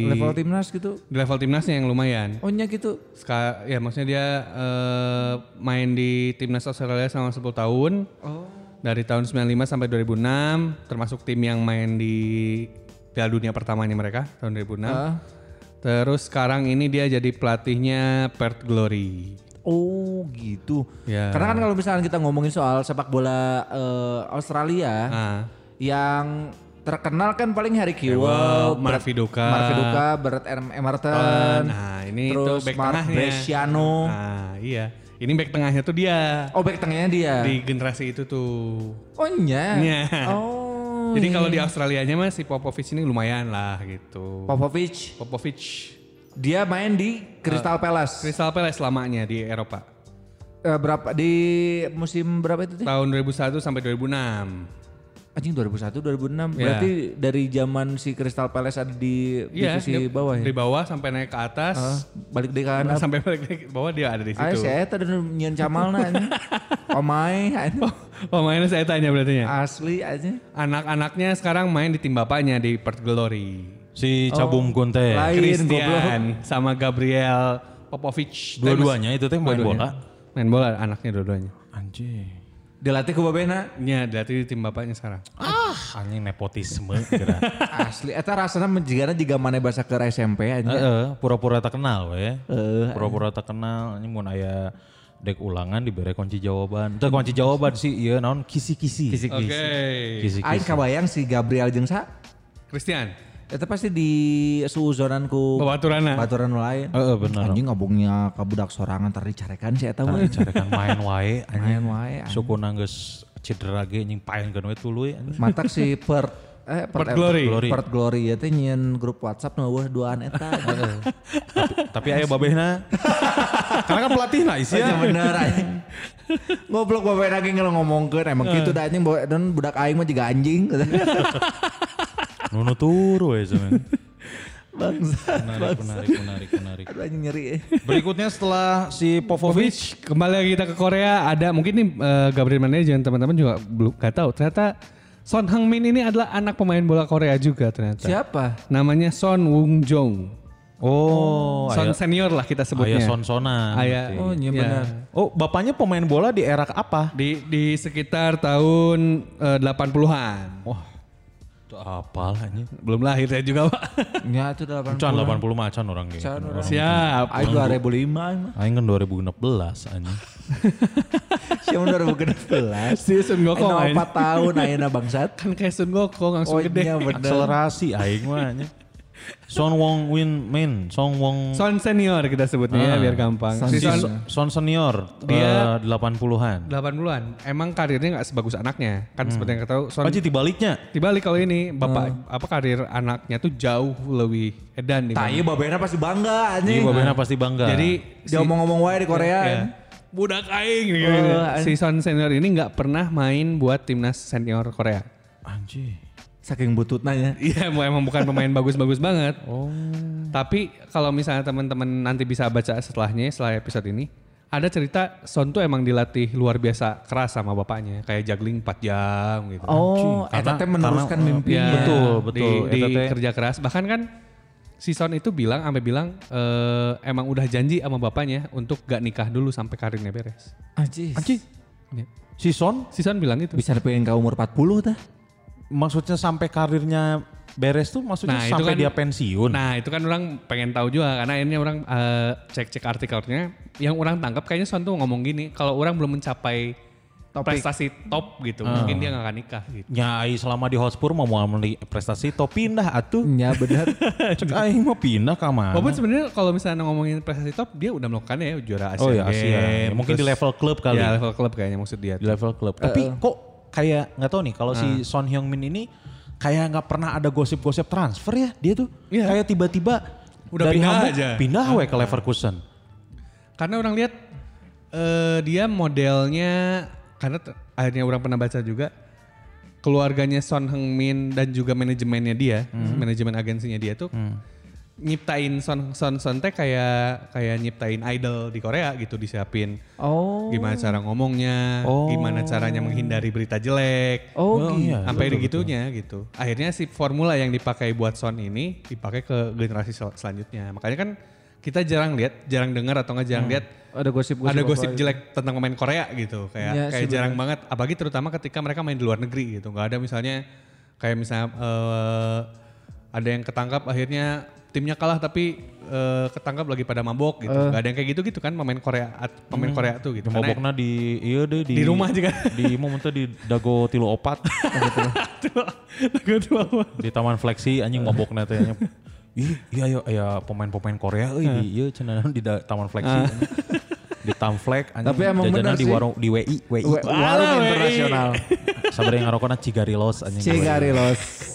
Level timnas gitu. di level timnasnya yang lumayan. Oh nya gitu. Ska, ya maksudnya dia eh, main di timnas Australia selama 10 tahun. Oh. Dari tahun 95 sampai 2006 termasuk tim yang main di Piala Dunia pertamanya mereka tahun 2006. Ah. Terus sekarang ini dia jadi pelatihnya Perth Glory. Oh gitu. Ya. Karena kan kalau misalnya kita ngomongin soal sepak bola eh, Australia Ah. yang terkenal kan paling Harry Kewell, Viduka. Mark Viduka, Brett Em- Emerton, Nah, ini terus tuh back Mark tengahnya. Bresciano. Nah, iya. Ini back tengahnya tuh dia. Oh back tengahnya dia. Di generasi itu tuh. Oh nya. Iya. Oh. Jadi kalau di Australianya mah si Popovich ini lumayan lah gitu. Popovich Popovich dia main di Crystal Palace. Crystal Palace lamanya di Eropa. Eh, berapa di musim berapa itu? Teh? Tahun 2001 sampai 2006. Anjing 2001 2006. Ya. Berarti dari zaman si Crystal Palace ada di Iya, divisi di- bawah ya. Di bawah sampai naik ke atas. Ah, balik di kanan. Sampai balik lagi ke bawah dia ada di Ah, situ. saya tadi nyian camal na anjing. Omai anjing. Pemainnya saya tanya berarti ya. Asli aja. Anak-anaknya sekarang main di tim bapaknya di Perth Glory. Si Cabum Kun teh. Lain Christian sama Gabriel Popovich. Dua-duanya itu teh main bola. Main bola anaknya dua-duanya. Anjing. Dilatih ku babena. Iya, berarti di tim bapaknya sekarang. Anjing nepotisme kira. Asli eta rasana menjigana jiga mana bahasa ke SMP aja. Heeh, pura-pura tak kenal we. Eh, Pura-pura tak kenal ini mun aya dek ulangan diberi kunci jawaban. Itu kunci jawaban sih, iya naon kisi-kisi. Kisi-kisi. Oke. Kisi-kisi. Aing kabayang si Gabriel jeung sa Christian. Eta pasti di suuzonan ku Baturana. baturan lain. Heeh, bener. Anjing ngabungnya ka budak sorangan tadi carekan sih eta mah. Carekan main wae anjing. Main wae. anjing. Suku nanggeus cedera ge anjing paenkeun we tuluy anjing. Matak si Perth eh Perth Glory. Glory. Perth Glory ya teh nyieun grup WhatsApp nu weuh duaan eta. Tapi aya babehna. Karena kan pelatih nah isi Iya bener anjing. Goblok bae lagi ngomongkeun emang kitu da anjing dan budak aing mah juga anjing. Nunu turu we semen. Bangsa. Menarik, menarik, menarik, menarik. Aduh anjing nyeri. eh. Berikutnya setelah si Popovic, Kembali lagi kita ke Korea. Ada mungkin nih eh, Gabriel Manager teman-teman juga belum gak tahu. Ternyata Son Heung-min ini adalah anak pemain bola Korea juga ternyata. Siapa? Namanya Son Wung Jong. oh, Son aya, senior lah kita sebutnya. aya son-sonan. Aya, berarti. Oh iya ya. benar. Oh, bapaknya pemain bola di era apa? Di di sekitar tahun eh, 80-an. Wah, itu apal anjing. Belum lahir saya juga, Pak. Ya itu 80. Can 80 macan orang. Can orang. Siap. Aing 2005 aing mah. Aing kan 2016 anjing. Siapa 2016? Si Sun Gokong. Aing aing. 4 tahun ayeuna bangsat. Kan kayak Sun Gokong langsung Oh gede. iya bener. Akselerasi aing mah anjing. Son Wong Win Min, Son Wong Son senior kita sebutnya ya Ah. biar gampang. Son Si si Son Son senior Dia- dia 80-an. 80-an. Emang karirnya nggak sebagus anaknya. Kan seperti yang kita tahu Son Oh, jadi baliknya. Dibalik kalau ini bapak apa karir anaknya tuh jauh lebih edan Tah ieu babena pasti bangga Iya, anjing. babena pasti bangga. Jadi Dia ngomong-ngomong wae di Korea. ya, budak aing gitu. Oh, Si Son senior ini nggak pernah main buat timnas senior Korea. anjing. Saking bututna ya. Iya, emang emang bukan pemain bagus-bagus banget. Oh. Tapi kalau misalnya teman-teman nanti bisa baca setelahnya, setelah episode ini, ada cerita Son tuh emang dilatih luar biasa keras sama bapaknya, kayak juggling 4 jam gitu. Oh, eta teh meneruskan karena- mimpinya. Ya, Betul, betul. Di, di Eta teh- kerja keras. Bahkan kan si Son itu bilang, sampai bilang eh, emang udah janji sama bapaknya untuk gak nikah dulu sampai karirnya beres. Anjing. Anjing. Ya. Si Son Si Son bilang itu. Bisa pengen ka umur 40 tah. Maksudnya sampai karirnya beres tuh maksudnya Nah, itu sampai kan- dia pensiun. Nah itu kan orang pengen tahu juga karena akhirnya orang eh, cek-cek artikelnya yang orang tangkap kayaknya Son tuh ngomong gini kalau orang belum mencapai prestasi top gitu mungkin dia gak akan nikah gitu. Ya, ai selama di Hotspur mau mau prestasi to pindah atuh. Ya benar. Cek aing mau pindah ke mana? Walaupun sebenarnya kalau misalnya ngomongin prestasi top dia udah melakukannya ya juara Asian Oh ya Asia. Games, Mungkin di terus- level klub kali. Ya level klub kayaknya maksud dia. Di level klub. Tapi kok kayak nggak tahu nih kalau si Son Heung Min ini kayak nggak pernah ada gosip-gosip transfer ya dia tuh. Iya. Kayak tiba-tiba Udah dari pindah Hamburg aja. Pindah we ke Leverkusen. Karena orang lihat eh, dia modelnya karena akhirnya orang pernah baca juga keluarganya Son Heung-min dan juga manajemennya dia, manajemen agensinya dia tuh nyiptain Son Son Son teh kayak kayak nyiptain idol di Korea gitu disiapin. Oh. Gimana cara ngomongnya, Oh. gimana caranya menghindari berita jelek. Oh, gitu. iya. sampai begitunya gitu. Akhirnya si formula yang dipakai buat Son ini dipakai ke generasi sel- selanjutnya. Makanya kan kita jarang lihat, jarang dengar atau nggak jarang lihat Ada gosip-gosip. ada apa gosip gitu. jelek tentang pemain Korea gitu. Kayak Iya kayak jarang banget. Apalagi terutama ketika mereka main di luar negeri gitu. Nggak ada misalnya kayak misalnya eh, ada yang ketangkap akhirnya timnya kalah tapi eh, ketangkap lagi pada mabok gitu. Nggak ada yang kayak gitu gitu kan pemain Korea pemain Korea tuh gitu. Mabokna di iya deh di Di rumah juga. Di momentnya di Dago Tilu Opat di Taman Fleksi anjing mabokna teh nya. Ih, iya iya iya pemain-pemain Korea euy di ieu cenah di da- Taman Fleksi. anjing. Di Tamflek anjing Tapi emang jajanan bener di warung di WI WI. Warung internasional. Sabar yang ngarokona Cigarilos anjing. Cigarilos.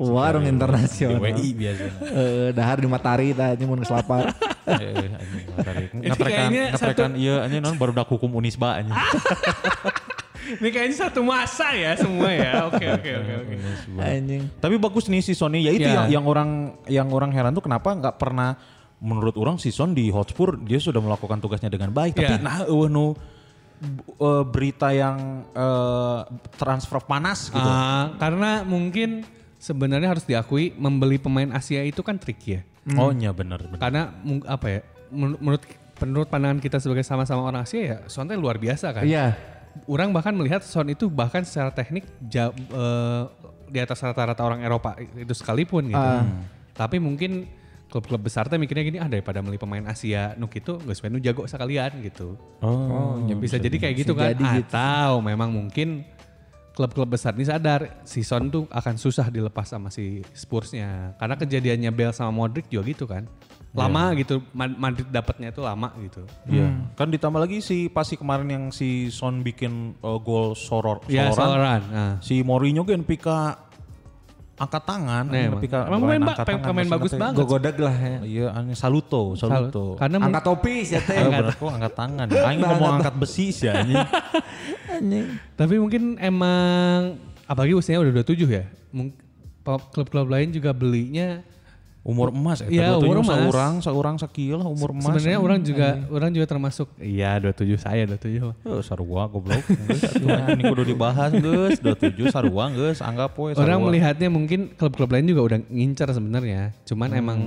Warung Di internasional. WI biasanya. Eh, dahar di Matahari tah anjing mun geus lapar. Eh, kayaknya ngetrekan iya anjing non baru dak hukum Unisba anjing. Ini kayaknya satu masa ya semua ya. Oke oke oke oke. Anjing. Tapi bagus nih si Sony, ya itu Ya. yang yang orang yang orang heran tuh kenapa nggak pernah menurut orang si Son di Hotspur dia sudah melakukan tugasnya dengan baik. Tapi Ya. nah eueuh nu eh, berita yang eh, transfer panas gitu. Ah, karena mungkin sebenarnya harus diakui membeli pemain Asia itu kan trik ya. Oh iya bener bener. Karena apa ya? menur- Menurut menurut pandangan kita sebagai sama-sama orang Asia ya, Son teh luar biasa kan. Iya. Orang bahkan melihat Son itu bahkan secara teknik ja- eh, di atas rata-rata orang Eropa itu sekalipun gitu. Ah. Tapi mungkin klub-klub besar teh mikirnya gini ah daripada beli pemain Asia nuk itu geus we nu jago sekalian gitu. Oh, bisa, jadi kayak gitu kan atau memang mungkin klub-klub besar ini sadar si Son tuh akan susah dilepas sama si Spursnya karena kejadiannya Bell sama Modric juga gitu kan lama gitu Ma- Madrid dapatnya itu lama gitu Iya. Kan ditambah lagi si pasti kemarin yang si Son bikin uh, gol soror ya sororan. Soloran nah. Si Mourinho kan pika angkat tangan, Nah, emang. pika Emang bukan pemain angkat tangan, bagus teh. banget. Gogodag lah ya. Iya, aneh saluto, saluto. karena Angkat topi sih teh. Eh, bener kok angkat tangan. Aing ngomong angkat besi sih anjing. tapi mungkin emang apalagi usianya udah 27 ya klub-klub lain juga belinya Umur emas Iya, umur emas. Seorang, seorang sakil umur emas. sebenarnya orang juga orang juga termasuk iya 27 saya 27 mah. Oh, sarua goblok. Ini kudu dibahas geus 27 sarua geus anggap we sarua. Orang melihatnya mungkin klub-klub lain juga udah ngincer sebenarnya. Cuman Hmm. emang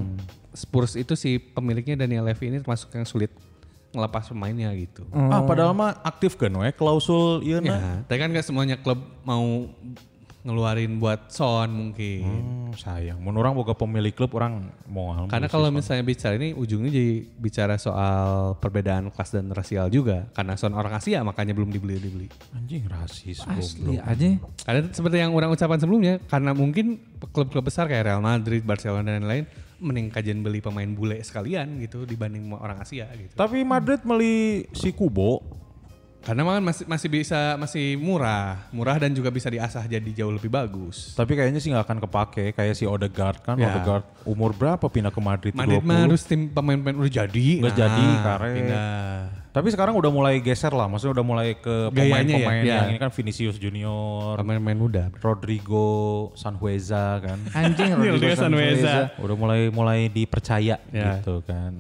Spurs itu si pemiliknya Daniel Levy ini termasuk yang sulit ngelepas pemainnya gitu. Ah, padahal mah aktif kan we klausul ieu Ya, na. tapi kan gak semuanya klub mau ngeluarin buat Son mungkin. Hmm, sayang. Mun orang boga pemilik klub orang mau Karena kalau misalnya bicara ini ujungnya jadi bicara soal perbedaan kelas dan rasial juga. Karena Son orang Asia makanya belum dibeli-dibeli. anjing rasis Asli goblok. aja. Karena seperti yang orang ucapan sebelumnya, karena mungkin klub-klub besar kayak Real Madrid, Barcelona dan lain-lain mending kajian beli pemain bule sekalian gitu dibanding orang Asia gitu. Tapi Madrid beli si Kubo. Karena kan masih masih bisa masih murah, murah dan juga bisa diasah jadi jauh lebih bagus. Tapi kayaknya sih nggak akan kepake kayak si Odegaard kan. Ya. Odegaard umur berapa pindah ke Madrid? Madrid 20. mah harus tim pemain-pemain udah jadi. Udah jadi, kare. Pindah. Tapi sekarang udah mulai geser lah, maksudnya udah mulai ke Gayanya pemain-pemain ya, ya. yang ini kan Vinicius Junior, Pemain-pemain muda. Rodrigo Sanhueza kan. Anjing Rodrigo Sanhueza. udah mulai mulai dipercaya Ya. gitu kan.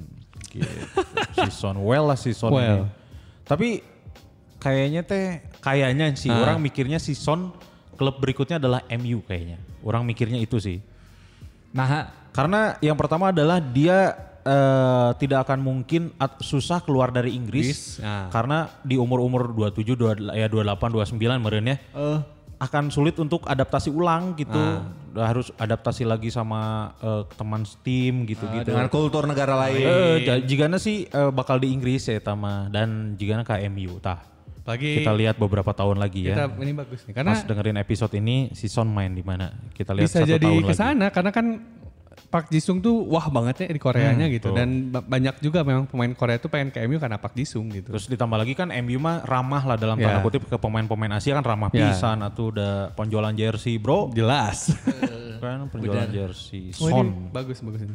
Gitu. si Son well lah si Son Well. ini. Tapi kayaknya teh kayaknya sih Ah. orang mikirnya si Son klub berikutnya adalah MU kayaknya. Orang mikirnya itu sih. Nah, Karena yang pertama adalah dia eh, tidak akan mungkin at- susah keluar dari Inggris Inggris, nah. karena di umur-umur 27, 2, ya 28, 29 meren ya. akan sulit untuk adaptasi ulang gitu. Udah harus adaptasi lagi sama eh, teman tim gitu-gitu. dengan kultur negara lain. Ja- jigana sih eh, bakal di Inggris ya Tama dan jigana ke MU tah. Apalagi Kita lihat beberapa tahun lagi kita ya. ini bagus nih karena Pas dengerin episode ini si Son main di mana? Kita lihat bisa satu jadi ke sana karena kan Park Jisung tuh wah banget ya di Koreanya gitu dan ba- banyak juga memang pemain Korea tuh pengen ke MU karena Park Jisung gitu. Terus ditambah lagi kan MU mah ramah lah dalam Ya. tanda kutip ke pemain-pemain Asia kan ramah Ya. pisan atau udah penjualan jersey bro jelas. kan penjualan jersey Oh, ini Son bagus bagus ini.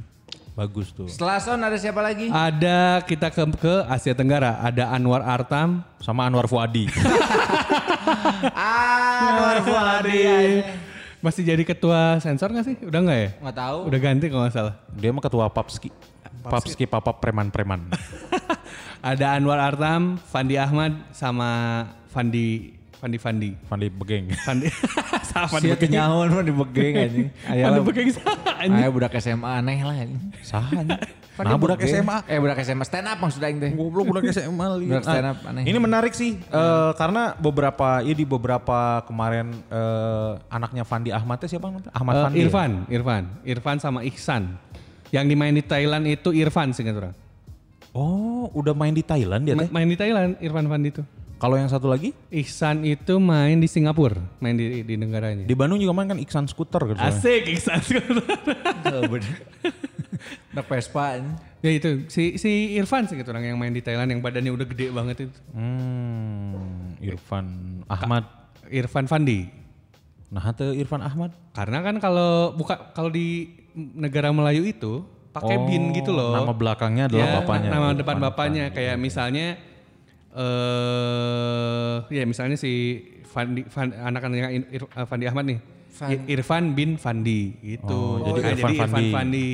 Bagus tuh Setelah Son ada siapa lagi? Ada kita ke ke Asia Tenggara, ada Anwar Artam, sama Anwar Fuadi Anwar Fuadi. masih jadi ketua sensor gak sih? Udah nggak ya? Nggak tahu. Udah ganti kalau nggak salah. dia mah ketua Papski Papski Papa preman-preman Ada Anwar Artam, Fandi Ahmad, sama Fandi Fandi Fandi. Fandi Begeng Fandi sama Fandi Sia Bekeng. kenyawan mah di begeng anjing. Fandi lah. Bekeng sama anjing. Aya budak SMA aneh lah anjing. sahan nah budak Begeng. SMA Eh budak SMA stand up maksudnya aing teh. Goblok budak SMA li. Budak stand up aneh. Ini menarik sih eh, karena beberapa ya di beberapa kemarin eh, anaknya Fandi Ahmad siapa namanya? Ahmad Eh, Fandi. ya? Irfan, Irfan, Irfan sama Ihsan. Yang dimain di Thailand itu Irfan sih orang. Oh, udah main di Thailand dia Ma- teh. main di Thailand Irfan Fandi itu. Kalau yang satu lagi Ihsan itu main di Singapura, main di di negaranya. di Bandung juga main kan Iksan Scooter gitu. Asik Ihsan. Oh, bener. Budak Vespa ya itu si si Irfan sih orang yang main di Thailand yang badannya udah gede banget itu. Hmm, Irfan Ahmad. Irfan Fandi. Nah, itu Irfan Ahmad. Karena kan kalau buka kalau di negara Melayu itu pakai Oh, bin gitu loh. Nama belakangnya adalah Ya, bapaknya. Nama Irfan depan bapaknya Fandi. kayak misalnya eh ya misalnya si Fandi, Fan- anak-anaknya Ir- eh, Fandi Ahmad nih. I- Irfan bin Fandi gitu. Oh, jadi Ah, Irfan Fandi. Fandi.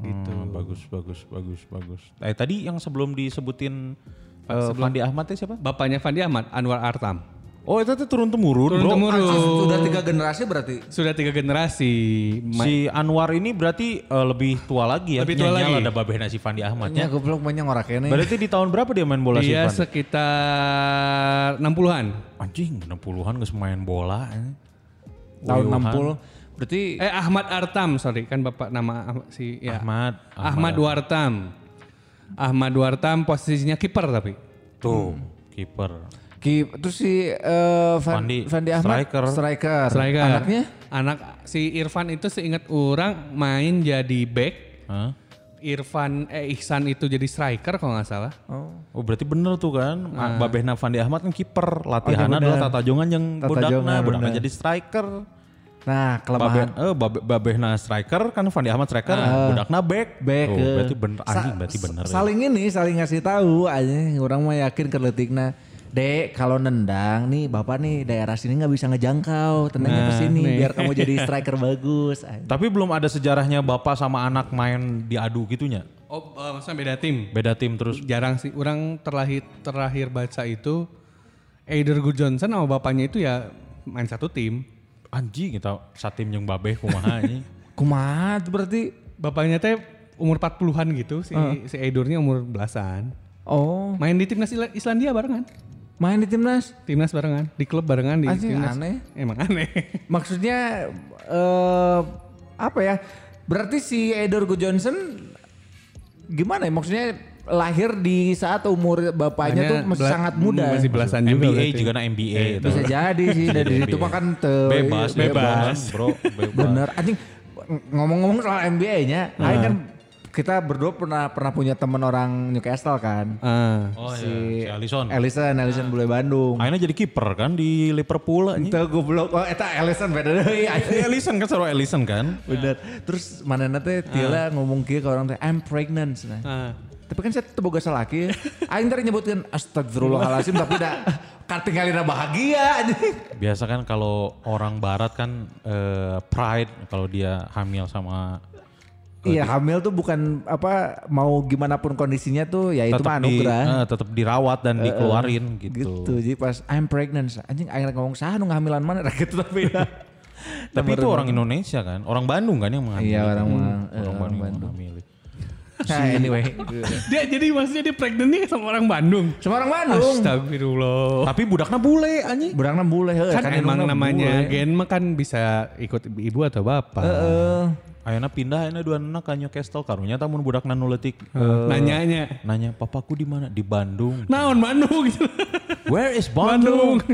Gitu. Hmm, bagus, bagus, bagus, bagus. Eh tadi yang sebelum disebutin eh, Fandi Ahmad itu siapa? Bapaknya Fandi Ahmad, Anwar Artam. Oh, itu tuh turun temurun, Turun bro. temurun. Sudah tiga generasi berarti. Sudah tiga generasi. Ma- Si Anwar ini berarti eh, lebih tua lagi ya. Lebih tua lagi. Ada babeh si Fandi Ahmad Ya goblok banyak ngorak ini. Berarti di tahun berapa dia main bola si Dia Fandi? sekitar 60-an. Anjing, 60-an gak main bola. eh. Tahun Woyohan. 60. Berarti Eh Ahmad Artam, sorry kan bapak nama Ah- si ya. Ahmad. Ahmad Wartam. Ahmad Wartam posisinya kiper tapi. Tuh, kiper. Ki, terus si eh, Van- Fandi, Fandi Ahmad striker. striker. Striker. Anaknya? Anak si Irfan itu seingat orang main jadi back. Hah? Irfan eh Ihsan itu jadi striker kalau nggak salah. Oh berarti bener tuh kan. Ah. Babehna Fandi Ahmad kan kiper. Oh, Latihan iya, adalah. Tata Jongan yang Tata budakna. Jongan, Budakna bener. jadi striker. Nah, Babe, kelemahan eh, babe, babehna striker kan Fandi Ahmad striker. budakna back. back. Tuh, eh. berarti bener. Sa- Anjing berarti bener. ya. Saling ini, saling ngasih tahu aja. Orang mah yakin keletikna. Dek, kalau nendang nih, bapak nih daerah sini nggak bisa ngejangkau. Tendangnya ke Nah, sini nih. biar kamu jadi striker bagus. Tapi belum ada sejarahnya bapak sama anak main diadu gitunya. Oh, eh, maksudnya beda tim. Beda tim terus. Jarang sih. Orang terlahir terakhir baca itu Eider Good Johnson sama bapaknya itu ya main satu tim. Anjing kita satim yang babeh kumaha ini. Kumaha berarti? Bapaknya teh umur 40-an gitu, si si Eidurnya umur belasan. Oh, Main di timnas Isla- Islandia barengan. Main di timnas. Timnas barengan, di klub barengan di Anjing, timnas. aneh. Emang aneh. Maksudnya eh apa ya? Berarti si Edor Johnson gimana ya? Maksudnya lahir di saat umur bapaknya tuh masih Bela- sangat muda. Masih belasan juga. NBA berarti. juga na NBA. itu. Bisa jadi sih dari situ mah kan te- bebas, iya, bebas, bro, bebas. Bener. Anjing ngomong-ngomong soal NBA-nya, Aing kan kita berdua pernah pernah punya teman orang Newcastle kan. Ah. Oh si iya, si Alisson. Ellison, Ellison bule Bandung. Akhirnya jadi kiper kan di Liverpool anjing. Itu goblok. Oh, eta Ellison beda deui. Eh, Ellison kan seru Ellison kan. Bener. Terus mana teh Tila ngomong kieu ke orang teh I'm pregnant. Nah. Ah. Tapi kan saya tuh boga salaki. Aing tadi nyebutkan astagfirullahalazim tapi dah katingalina bahagia anjing. Biasa kan kalau orang barat kan eh, pride kalau dia hamil sama Iya hamil tuh bukan apa mau gimana pun kondisinya tuh ya itu mah tetap di, anugerah. eh, tetap dirawat dan dikeluarin gitu. gitu. Jadi pas I'm pregnant anjing aing ngomong sah nu ngahamilan mana Rek, gitu tapi dah. Tapi itu orang Indonesia kan, orang Bandung kan yang mengambil. Iya, orang mah, eh, orang orang Bandung Bandung. mengambil. Nah, anyway. Dia jadi maksudnya dia pregnant nih sama orang Bandung. Semua orang Bandung. Astagfirullah. Tapi budaknya bule anjing. Burangna bule heuh. Kan, emang namanya bule. gen mah kan bisa ikut ibu atau bapak. Heeh. Ayeuna pindah ayeuna dua anak ka Newcastle karunya tamun budakna nu leutik. Nanyanya. Nanya, "Papaku di mana?" Di Bandung. Naon Bandung. Where is Bandung?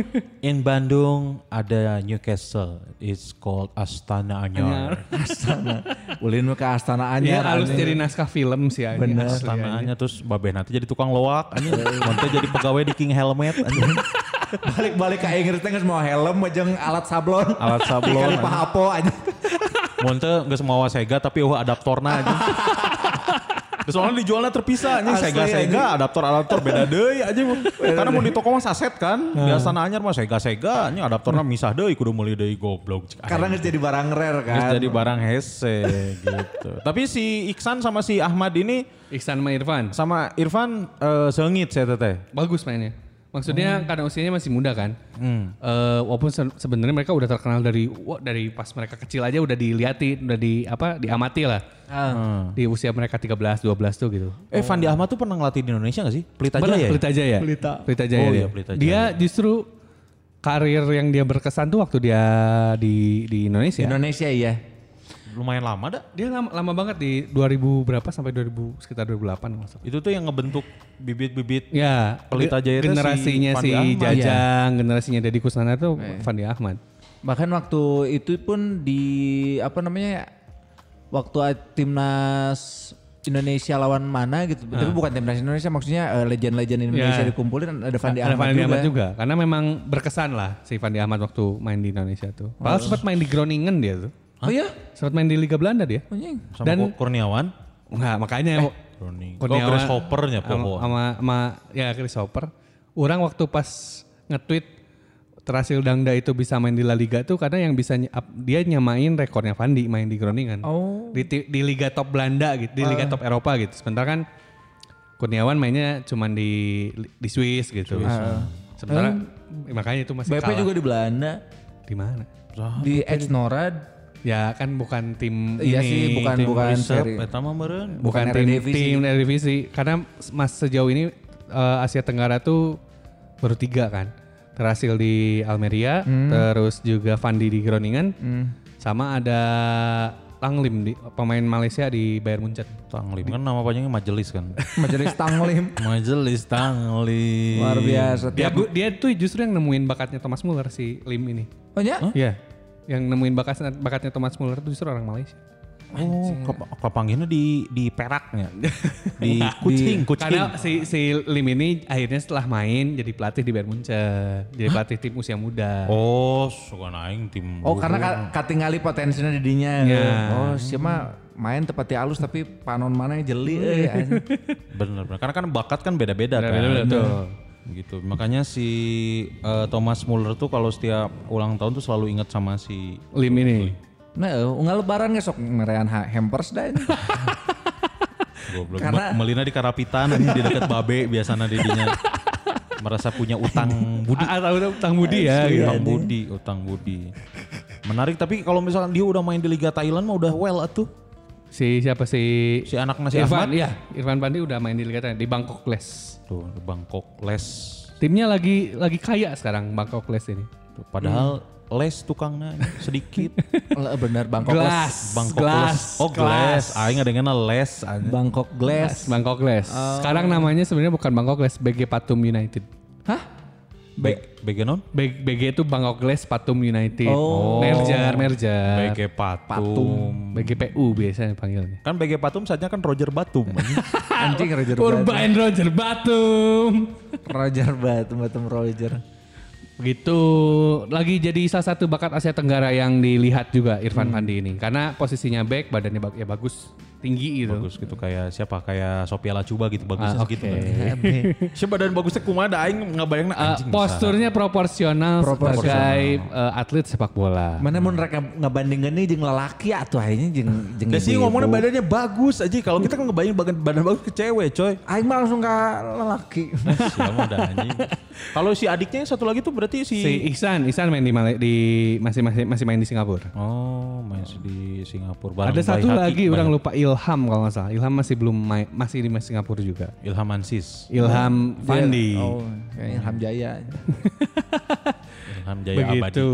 In Bandung ada Newcastle. It's called Astana Anyar. Astana. Ulin ke Astana Ya Anyar. harus anjing. jadi naskah film sih anjing. Bener. Astana. Anyar terus babe nanti jadi tukang loak. Nanti jadi pegawai di King Helmet. Balik-balik ke Inggris teh mau helm jeung alat sablon. Alat sablon, Dikali pahapo aja. Teu geus mawa Sega tapi adaptorna anjing. Terus soalnya dijualnya terpisah anjing Asli, Sega Sega adaptor adaptor beda deui anjing. Karena mau di toko mah saset kan. Di Astana Anyar mah Sega Sega anjing adaptorna misah deui kudu meuli deui goblok. Karena geus jadi barang rare kan. Terus jadi barang hese gitu. Tapi si Iksan sama si Ahmad ini Iksan sama Irfan. sama Irfan eh, sengit saya teteh. Bagus mainnya. Maksudnya karena usianya masih muda kan. Hmm. Eh, walaupun se- sebenarnya mereka udah terkenal dari wah, dari pas mereka kecil aja udah diliati, udah di apa diamati lah. Ah. Di usia mereka 13 12 tuh gitu. Eh Fandi Ahmad tuh pernah ngelatih di Indonesia gak sih? Pelita Bener, Jaya ya? Pelita Jaya. Pelita. Pelita Jaya Oh dia. iya, Pelita Jaya. Dia justru karir yang dia berkesan tuh waktu dia di di Indonesia. Indonesia iya. Lumayan lama dah. Dia lama, lama banget di 2000 berapa sampai 2000 sekitar 2008 maksud. Itu tuh yang ngebentuk bibit-bibit Ya, Pelita Jaya generasinya si si, Ahmad. Jajang, generasinya Deddy Kusnandar tuh Fandi Ahmad. Bahkan waktu itu pun di apa namanya waktu timnas Indonesia lawan mana gitu. Tapi bukan timnas Indonesia maksudnya eh, legend-legend Indonesia Ya. dikumpulin ada Fandi Ada Ahmad Fandi juga. Ahmad juga. Karena memang berkesan lah si Fandi Ahmad waktu main di Indonesia tuh. Padahal sempat main di Groningen dia tuh. Oh iya? Sempat main di Liga Belanda dia. Anjing. sama Dan- Kurniawan. Enggak, makanya Kurni. Oh, Kurniawan Chris Hoppernya sama, pokoknya. sama, sama ya Chris Hopper. Orang waktu pas nge-tweet Terasil Dangda itu bisa main di La Liga tuh karena yang bisa dia nyamain rekornya Fandi main di Groningen. Oh. Di, di Liga top Belanda gitu, di Liga top Eropa gitu. Sementara kan Kurniawan mainnya cuman di di Swiss gitu. Sementara makanya itu masih BP kalah. juga di Belanda. di mana? Di Edge Norad. Ya kan bukan tim Iya ini, sih, bukan Tim bukan reserve, seri. eta mah meureun. bukan, bukan tim tim Eredivisie karena mas sejauh ini eh, Asia Tenggara tuh baru tiga kan terasil di Almeria terus juga Fandi di Groningen Sama ada Tanglim di pemain Malaysia di Bayern Munchen. Tanglim kan nama panjangnya Majelis kan. Majelis Tanglim. Majelis Tanglim. Luar biasa. Dia, dia tuh justru yang nemuin bakatnya Thomas Muller si Lim ini. oh ya? Iya. Yang nemuin bakatnya bakatnya Thomas Muller itu justru orang Malaysia. Oh, kep- kepanggilnya di di peraknya. di kucing, kucing. Karena si si Lim ini akhirnya setelah main jadi pelatih di Bayern Munchen. Jadi pelatih tim usia muda. Oh, suka naing tim. Oh karena ka, katingali potensinya di dinya. Iya. Oh siapa main tepati halus tapi panon mana jeli eh, anjing. Bener, bener. Karena kan bakat kan beda-beda kan. Beda-beda, betul. Gitu. Makanya si eh, Thomas Muller tuh kalau setiap ulang tahun tuh selalu ingat sama si Lim ini. Nah, eh, unggal lebaran ngesok merean ha- hampers dah. ini. goblok. Karena- Me- Melina di Karapitan di dekat Babe biasanya didinya merasa punya utang budi. Ah, tahu utang budi ya. gitu. utang budi, utang budi. Menarik tapi kalau misalkan dia udah main di Liga Thailand mah udah well atuh. Si siapa si Si anak nasi Irfan, Ahmad. iya. Irfan Pandi udah main di Liga Thailand di Bangkok Les. Tuh, Bangkok Les. Timnya lagi lagi kaya sekarang Bangkok Les ini. Tuh, padahal les tukangnya sedikit. Bener Bangkok Glass. Bangkok Glass. Les. Oh, glass. Aing ada les. anjing. Bangkok Glass. Bangkok Les. Sekarang namanya sebenarnya bukan Bangkok Les, BG Patum United. Hah? Be- BG non? BG itu Bangkok Les Patum United. Oh. Merger, merger. BG Patum. BGPU biasanya panggilnya. Kan BG Patum saja kan Roger Batum. anjing. Roger Batum. and Roger Batum. Roger Batum, Batum Roger. Begitu lagi jadi salah satu bakat Asia Tenggara yang dilihat juga Irfan Pandi ini. Karena posisinya back, badannya bag- ya bagus, tinggi gitu. bagus gitu kayak siapa? Kayak Sophia Lacuba gitu bagusnya Ah, segitu. oke. kan. Siapa badan bagusnya kumaha aing ngabayangna Eh, anjing. bisa. posturnya proporsional, sebagai eh, atlet sepak bola. Mana mun mereka ngebandingkan nih jeung lelaki atuh akhirnya jeung jeung Ya sih ibu-ibu. ngomongnya badannya bagus aja. Kalau kita kan ngebayangin badan, badan bagus ke cewek coy. Aing mah langsung ke lelaki. Siapa udah anjing. Kalau si adiknya yang satu lagi tuh berarti si, Si Ihsan, Ihsan main di, di masih masih masih main di Singapura. Oh, main di Singapura bareng Ada satu lagi orang lupa Ilham kalau nggak salah. Ilham masih belum main, masih di Singapura juga. Ilham Ansis. Ilham Fandi. Oh, kayak Ilham Jaya. Ilham Jaya Abadi. Begitu.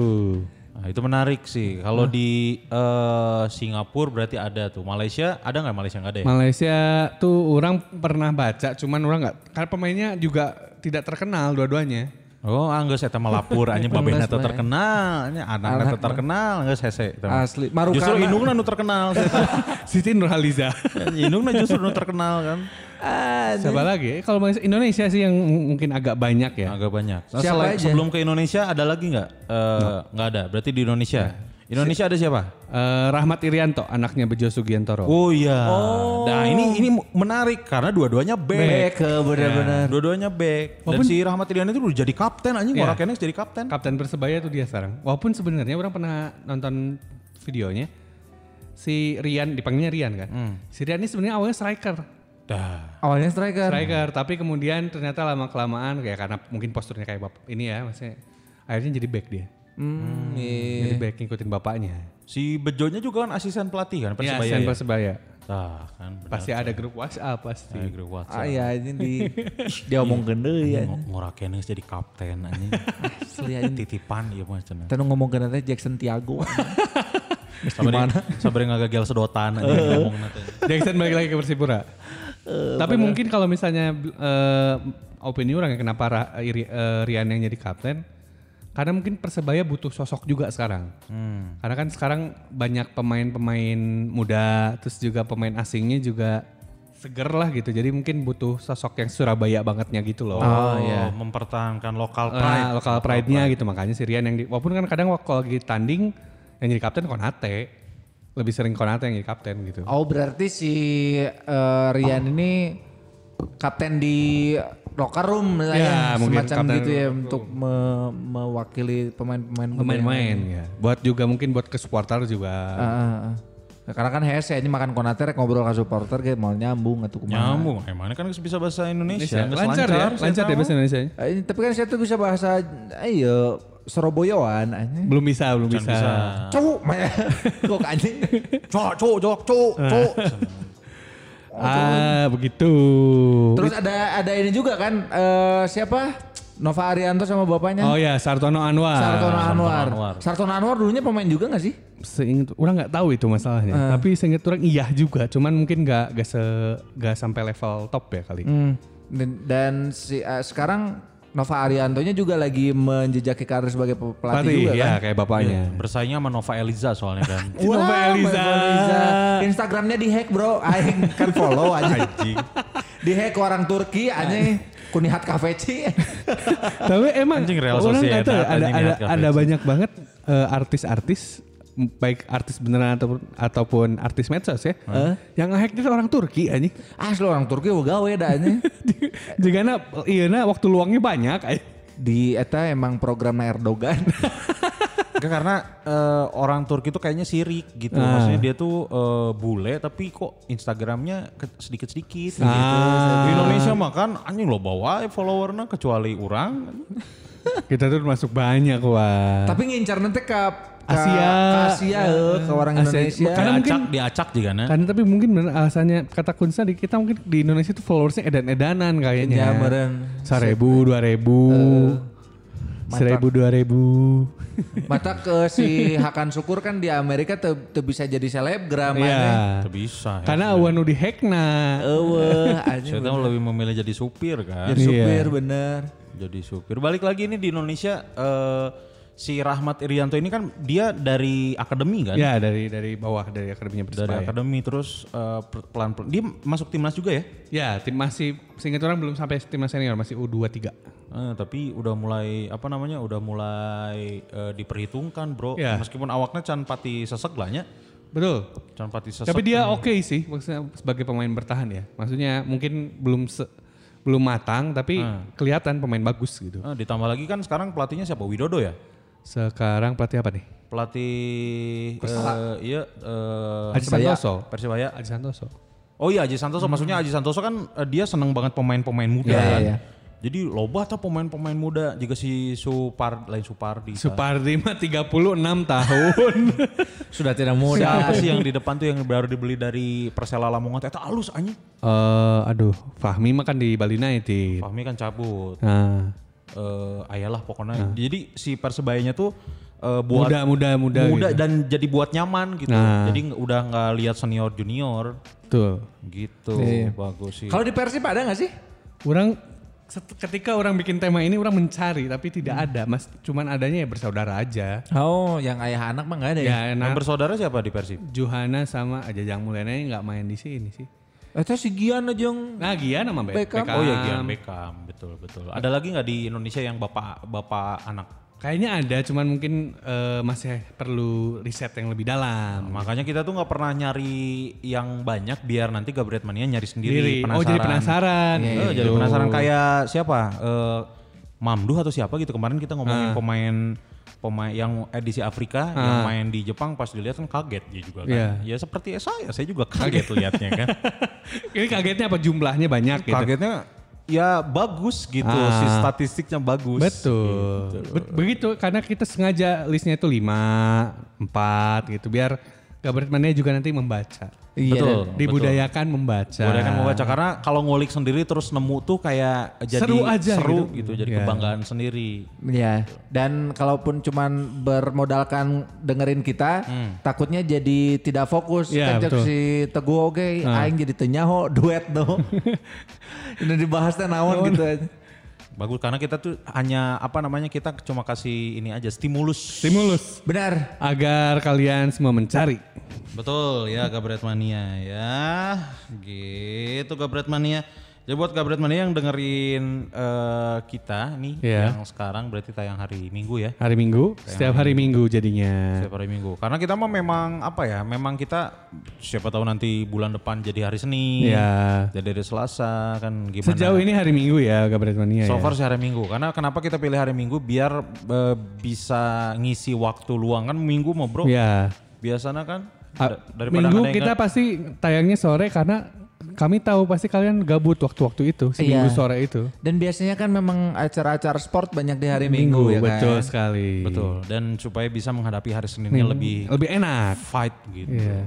Nah, itu menarik sih. Kalau di eh, Singapura berarti ada tuh. Malaysia ada nggak Malaysia nggak ada ya? Malaysia tuh orang pernah baca, cuman orang nggak. Karena pemainnya juga tidak terkenal dua-duanya. Oh, anggeus eta mah lapur anjing babehna teu terkenal, nya anakna teu terkenal, geus hese. Asli. Marukana. Justru indungna nu terkenal. Siti Nurhaliza. indungna justru nu terkenal kan. Siapa lagi? Kalau Indonesia sih yang mungkin agak banyak ya. Agak banyak. Siapa selain- aja? Sebelum ke Indonesia ada lagi nggak? Eh, Nggak ada. Berarti di Indonesia. Indonesia ada siapa? Eh, Rahmat Irianto, anaknya Bejo Sugiantoro. Oh iya. Nah ini ini menarik karena dua-duanya back. Back ke bener-bener. Dua-duanya back. Dan si Rahmat Irian itu udah jadi kapten anjing. Iya. Orang Kenes jadi kapten. Kapten Persebaya itu dia sekarang. Walaupun sebenarnya orang pernah nonton videonya. Si Rian, dipanggilnya Rian kan. Si Rian ini sebenarnya awalnya striker. Dah. Awalnya striker. Striker, tapi kemudian ternyata lama kelamaan kayak karena mungkin posturnya kayak ini ya, maksudnya akhirnya jadi back dia. Hmm, iya. Jadi back ngikutin bapaknya. Si Bejonya juga kan asisten pelatih kan Iya, Persebaya. Sen ya? Persebaya. Tah kan benar. Pasti ada grup WhatsApp pasti. Saya grup WhatsApp. Ah iya ini di dia omongkeun deui ya. Ng- Ngora Kenes jadi kapten anjing. Asli anjing. Titipan ya mah cenah. Tanu ngomongkeun teh Jackson Tiago. Sabar sabar ngagagel sedotan anjing ngomongna teh. Jackson balik lagi ke Persipura. Tapi mungkin kalau misalnya eh, opini orang ya kenapa eh, Rian yang jadi kapten, karena mungkin Persebaya butuh sosok juga sekarang. Karena kan sekarang banyak pemain-pemain muda, terus juga pemain asingnya juga seger lah gitu. Jadi mungkin butuh sosok yang Surabaya bangetnya gitu loh. Oh, iya. mempertahankan lokal pride. Nah, lokal pride-nya gitu makanya si Rian yang di, walaupun kan kadang waktu lagi tanding yang jadi kapten Konate. Lebih sering Konate yang jadi kapten gitu. Oh berarti si eh, Rian ini kapten di locker room lah Ya, ya, mungkin semacam gitu ya untuk me- mewakili pemain-pemain Pemain-pemain ya. Buat juga mungkin buat ke supporter juga. Ah. Nah, karena kan hese ini makan konate rek ngobrol ke supporter kayak mau nyambung atau kumaha. Nyambung. Emangnya kan bisa bahasa Indonesia. Lancar, ya, saya lancar ya bahasa Indonesia. Eh, ini- tapi kan saya tuh bisa bahasa ayo anjing. Belum bisa, belum bisa. bisa. Cuk, kok anjing. Cok, cok, jok, cok, cok. Ah, begitu. Terus ada ada ini juga kan eh, siapa Nova Arianto sama bapaknya. Oh ya, Sartono Anwar. Sartono Anwar. Anwar. Sartono Anwar dulunya pemain juga gak sih? Seingat orang nggak tahu itu masalahnya. Eh. Tapi seingat orang iya juga, cuman mungkin nggak nggak se nggak sampai level top ya kali. Hmm. Dan, dan si eh, sekarang Nova Ariantonya juga lagi menjejaki karir sebagai pe- pelatih, Pelatih, juga ya kan. kayak bapaknya. Bersaingnya sama Nova Eliza soalnya kan. Nova Wah, Eliza. Nova Eliza. Instagramnya dihack bro, aing kan follow aja. Anjing. dihack orang Turki aja Kunihat Kafeci. Tapi emang Anjing Real orang tahu ya, ada ada lihat ada banyak banget eh, artis-artis baik artis beneran ataupun ataupun artis medsos ya. Yang nge-hack itu orang Turki anjing. Asli orang Turki gawe dah nya. Jika iya na waktu luangnya banyak. anjing. Di eta emang program Erdogan. Enggak karena eh, orang Turki itu kayaknya sirik gitu. Ah. Maksudnya dia tuh eh, bule tapi kok Instagramnya sedikit-sedikit gitu. Ah. Di Indonesia mah kan anjing lo bawa followernya kecuali orang. Kita tuh masuk banyak wah. Tapi ngincar nanti ke, Asia. ke Asia eh, ke orang Asia. Indonesia. Karena mungkin- diacak, diacak juga nah. Karena tapi mungkin bener alasannya kata kunci di kita mungkin di Indonesia tuh followersnya edan-edanan kayaknya. Ya, meren. Seribu, dua ribu, seribu, dua ribu. Mata ke si Hakan Syukur kan di Amerika tuh bisa jadi selebgram Iya. aja. Itu bisa. Ya. Karena awan nu dihack na. Eueuh, tahu lebih memilih jadi supir kan. jadi supir Iya. bener. Jadi supir. Balik lagi ini di Indonesia eh, si Rahmat Irianto ini kan dia dari akademi kan? Ya dari dari bawah dari akademinya Dari Persebaya. akademi terus eh, pelan-pelan dia masuk timnas juga ya? Ya tim masih seingat orang belum sampai timnas senior masih U23. Eh, tapi udah mulai apa namanya? Udah mulai eh, diperhitungkan, Bro. Ya. Meskipun awaknya can pati sesek lah nya. Betul. Can pati sesek. Tapi dia oke sih maksudnya sebagai pemain bertahan ya. Maksudnya mungkin belum se- belum matang tapi kelihatan pemain bagus gitu. Eh, ditambah lagi kan sekarang pelatihnya siapa? Widodo ya? Sekarang pelatih apa nih? Pelatih eh, iya eh, Aji Santoso. Persibaya. Aji Santoso. Oh iya Aji Santoso, maksudnya Aji Santoso kan eh, dia seneng banget pemain-pemain muda Iya, kan. iya. Jadi loba tuh pemain-pemain muda juga si Supar lain Supardi. Supardi mah 36 tahun. Sudah tidak muda. Siapa sih yang di depan tuh yang baru dibeli dari Persela Lamongan? Eta halus anjing. Eh, aduh, Fahmi mah kan di Bali United. Fahmi kan cabut. Nah, Eh ayalah pokoknya. Jadi si Persebayanya tuh eh, buat muda, muda, muda. muda gitu. dan jadi buat nyaman gitu. Nah. Jadi nggak- udah nggak lihat senior junior Betul. gitu. Iya. Bagus sih. Kalau di Persib ada gak sih? Orang ketika orang bikin tema ini orang mencari tapi tidak ada, Mas. Cuman adanya ya bersaudara aja. Oh, yang ayah anak mah gak ada ya? Ya, Yang nah, bersaudara siapa di Persib? Johana sama Ajajang Mulyana nggak main di sini sih. Itu si Gian aja yang Nah, Gian sama Be- Beckham. Beckham. Oh ya Gian Beckham, betul betul. Ada lagi nggak di Indonesia yang bapak bapak anak? Kayaknya ada, cuman mungkin eh, masih perlu riset yang lebih dalam. Makanya kita tuh nggak pernah nyari yang banyak biar nanti Gabriel Mania nyari sendiri. Diri. Oh jadi penasaran. Eh, Gitu. jadi penasaran kayak siapa? Eh, Mamduh atau siapa gitu kemarin kita ngomongin pemain pemain yang edisi Afrika yang main di Jepang pas dilihat kan kaget dia juga kan. Iya. Ya seperti saya, saya juga kaget lihatnya kan. Ini kagetnya apa jumlahnya banyak gitu. Kagetnya ya bagus gitu, Ah. si statistiknya bagus. Betul. Be- begitu karena kita sengaja listnya itu 5, 4 gitu biar Gabriel Mania juga nanti membaca. Iya, Betul. Dibudayakan membaca. Boleh kan membaca karena kalau ngulik sendiri terus nemu tuh kayak jadi Seru aja seru gitu. gitu, jadi Iya. kebanggaan sendiri. Iya. Dan kalaupun cuman bermodalkan dengerin kita, takutnya jadi tidak fokus. Iya, Kan betul. si Teguh oke, aing jadi tenyaho duet no. Ini dibahasnya naon gitu aja. Bagus karena kita tuh hanya apa namanya kita cuma kasih ini aja stimulus. Stimulus Benar. agar kalian semua mencari. Betul ya Gabret Mania ya. Gitu Gabret Mania. Jadi buat Gabret Mania yang dengerin eh, kita nih Iya. yang sekarang berarti tayang hari Minggu ya. Hari Minggu, setiap hari Minggu jadinya. Setiap hari Minggu. Karena kita mah memang apa ya? Memang kita siapa tahu nanti bulan depan jadi hari Senin. Ya. Jadi hari Selasa kan gimana? Sejauh ini hari Minggu ya Gabriel Mania So ya. far sih hari Minggu. Karena kenapa kita pilih hari Minggu? Biar eh, bisa ngisi waktu luang kan Minggu mau bro. Ya. Biasanya kan daripada Minggu kita pasti tayangnya sore karena kami tahu pasti kalian gabut waktu-waktu itu, si Iya. minggu sore itu. Dan biasanya kan memang acara-acara sport banyak di hari Minggu, ya kan. betul sekali. betul. Dan supaya bisa menghadapi hari Seninnya lebih Lebih enak. fight gitu. Iya.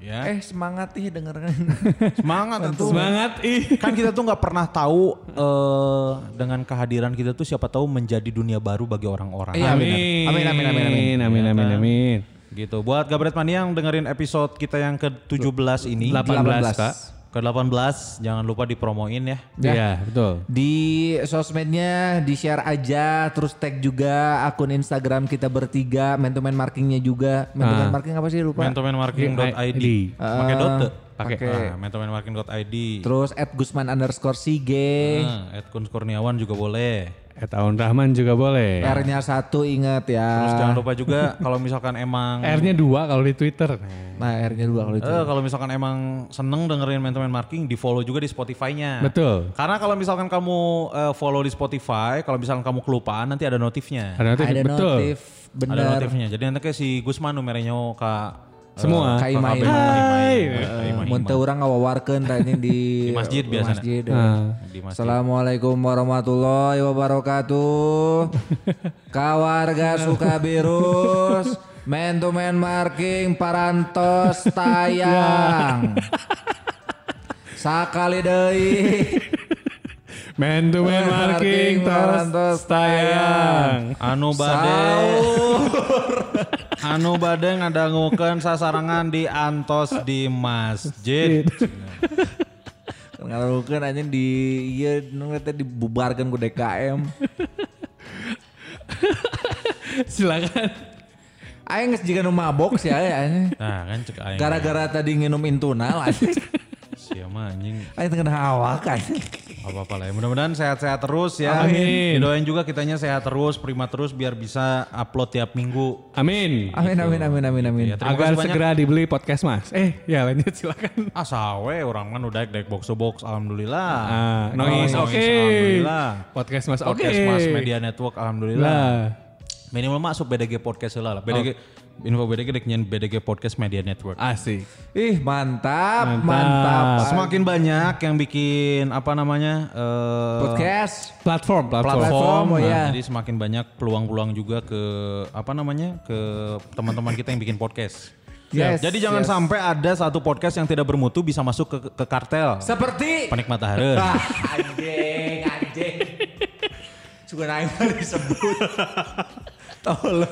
Ya. Eh semangat ih dengerin. Semangat tuh. Semangat ih. Kan kita tuh nggak pernah tahu eh, dengan kehadiran kita tuh siapa tahu menjadi dunia baru bagi orang-orang. Iya, benar. Amin. Amin, amin, amin, amin. Amin, amin, amin. Gitu. Buat Gabret Mania yang dengerin episode kita yang ke-17 ini. 18, 18. Pak. Ke-18 jangan lupa dipromoin ya. Iya, betul. Di sosmednya di share aja, terus tag juga akun Instagram kita bertiga, man to man markingnya juga. Man to man Ah. marking apa sih lupa? Mentomanmarking.id. ID. Pakai dot tuh? Pakai. Ah, mentomanmarking.id. Terus at Gusman underscore Sige. Nah, Ed Kun Kurniawan juga boleh. At Aun Rahman juga boleh. R-nya satu inget ya. Terus jangan lupa juga kalau misalkan emang R-nya dua kalau di Twitter. Nah R-nya dua kalau itu. Eh, kalau misalkan emang seneng dengerin Man to Man Marking, di follow juga di Spotify-nya. Betul. Karena kalau misalkan kamu eh, follow di Spotify, kalau misalkan kamu kelupaan nanti ada notifnya. Ada notif, Ada betul. notif, Ada notifnya. Jadi nanti kayak si Gusman numernya ka Semua. eh, Kai ka main. kabeh mah, kai Hai. main. Eh, Kai main. Mun teu urang ngawawarkeun tadi di Di masjid masjid. Ah. Di masjid. Assalamualaikum warahmatullahi wabarakatuh. Kawarga Sukabirus, man to man marking parantos tayang. Sakali deui. Man to man marking tos tayang. Anu bade Anu bade ngadangukeun sasarangan di antos di masjid. Ngarukeun anjing di ieu nu teh dibubarkeun ku DKM. Silakan. Aing geus jiga nu mabok sih anjing. Nah, kan cek aing. Gara-gara tadi nginum intunal anjing. Sia mah anjing. Aing teu awak anjing. Apa-apa lah ya. Mudah-mudahan sehat-sehat terus ya. Amin. Didoain juga kitanya sehat terus, prima terus biar bisa upload tiap minggu. Amin. Amin amin amin amin amin. Ya, Agar banyak. segera dibeli podcast mas. Eh, ya lanjut silakan. Ah sawe orang kan udah dek box to box alhamdulillah. Ah, Noise, noise, oke. alhamdulillah. Podcast mas, oke. Podcast Mas Media Network alhamdulillah. Lah. Minimal masuk BDG podcast lah. BDG info BDG dek nyen BDG Podcast Media Network. Asik. Ih mantap, Mantap. mantap. Semakin banyak yang bikin apa namanya eh, podcast. Platform, platform. platform, oh Nah, iya. jadi semakin banyak peluang-peluang juga ke apa namanya ke teman-teman kita yang bikin podcast. Yes, Jadi jangan yes. sampai ada satu podcast yang tidak bermutu bisa masuk ke, ke kartel. Seperti Penikmat hareun. Ah, anjing, anjing. Suka naik disebut. Tolol.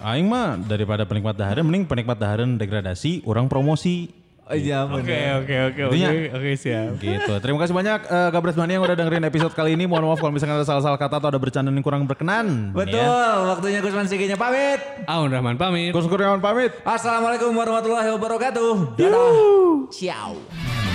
Aing mah daripada penikmat dahareun mending penikmat dahareun degradasi, orang promosi. Oh, Iya Oke, bener. oke, oke, oke, Intinya- oke, siap. Gitu. Terima kasih banyak eh, Gabres Mania yang udah dengerin episode kali ini. Mohon maaf kalau misalkan ada salah-salah kata atau ada bercanda yang kurang berkenan. Betul, Ya. waktunya Gusman Siginya pamit. Aun Rahman pamit. Gus Kurniawan pamit. Assalamualaikum warahmatullahi wabarakatuh. Dadah. Ciao.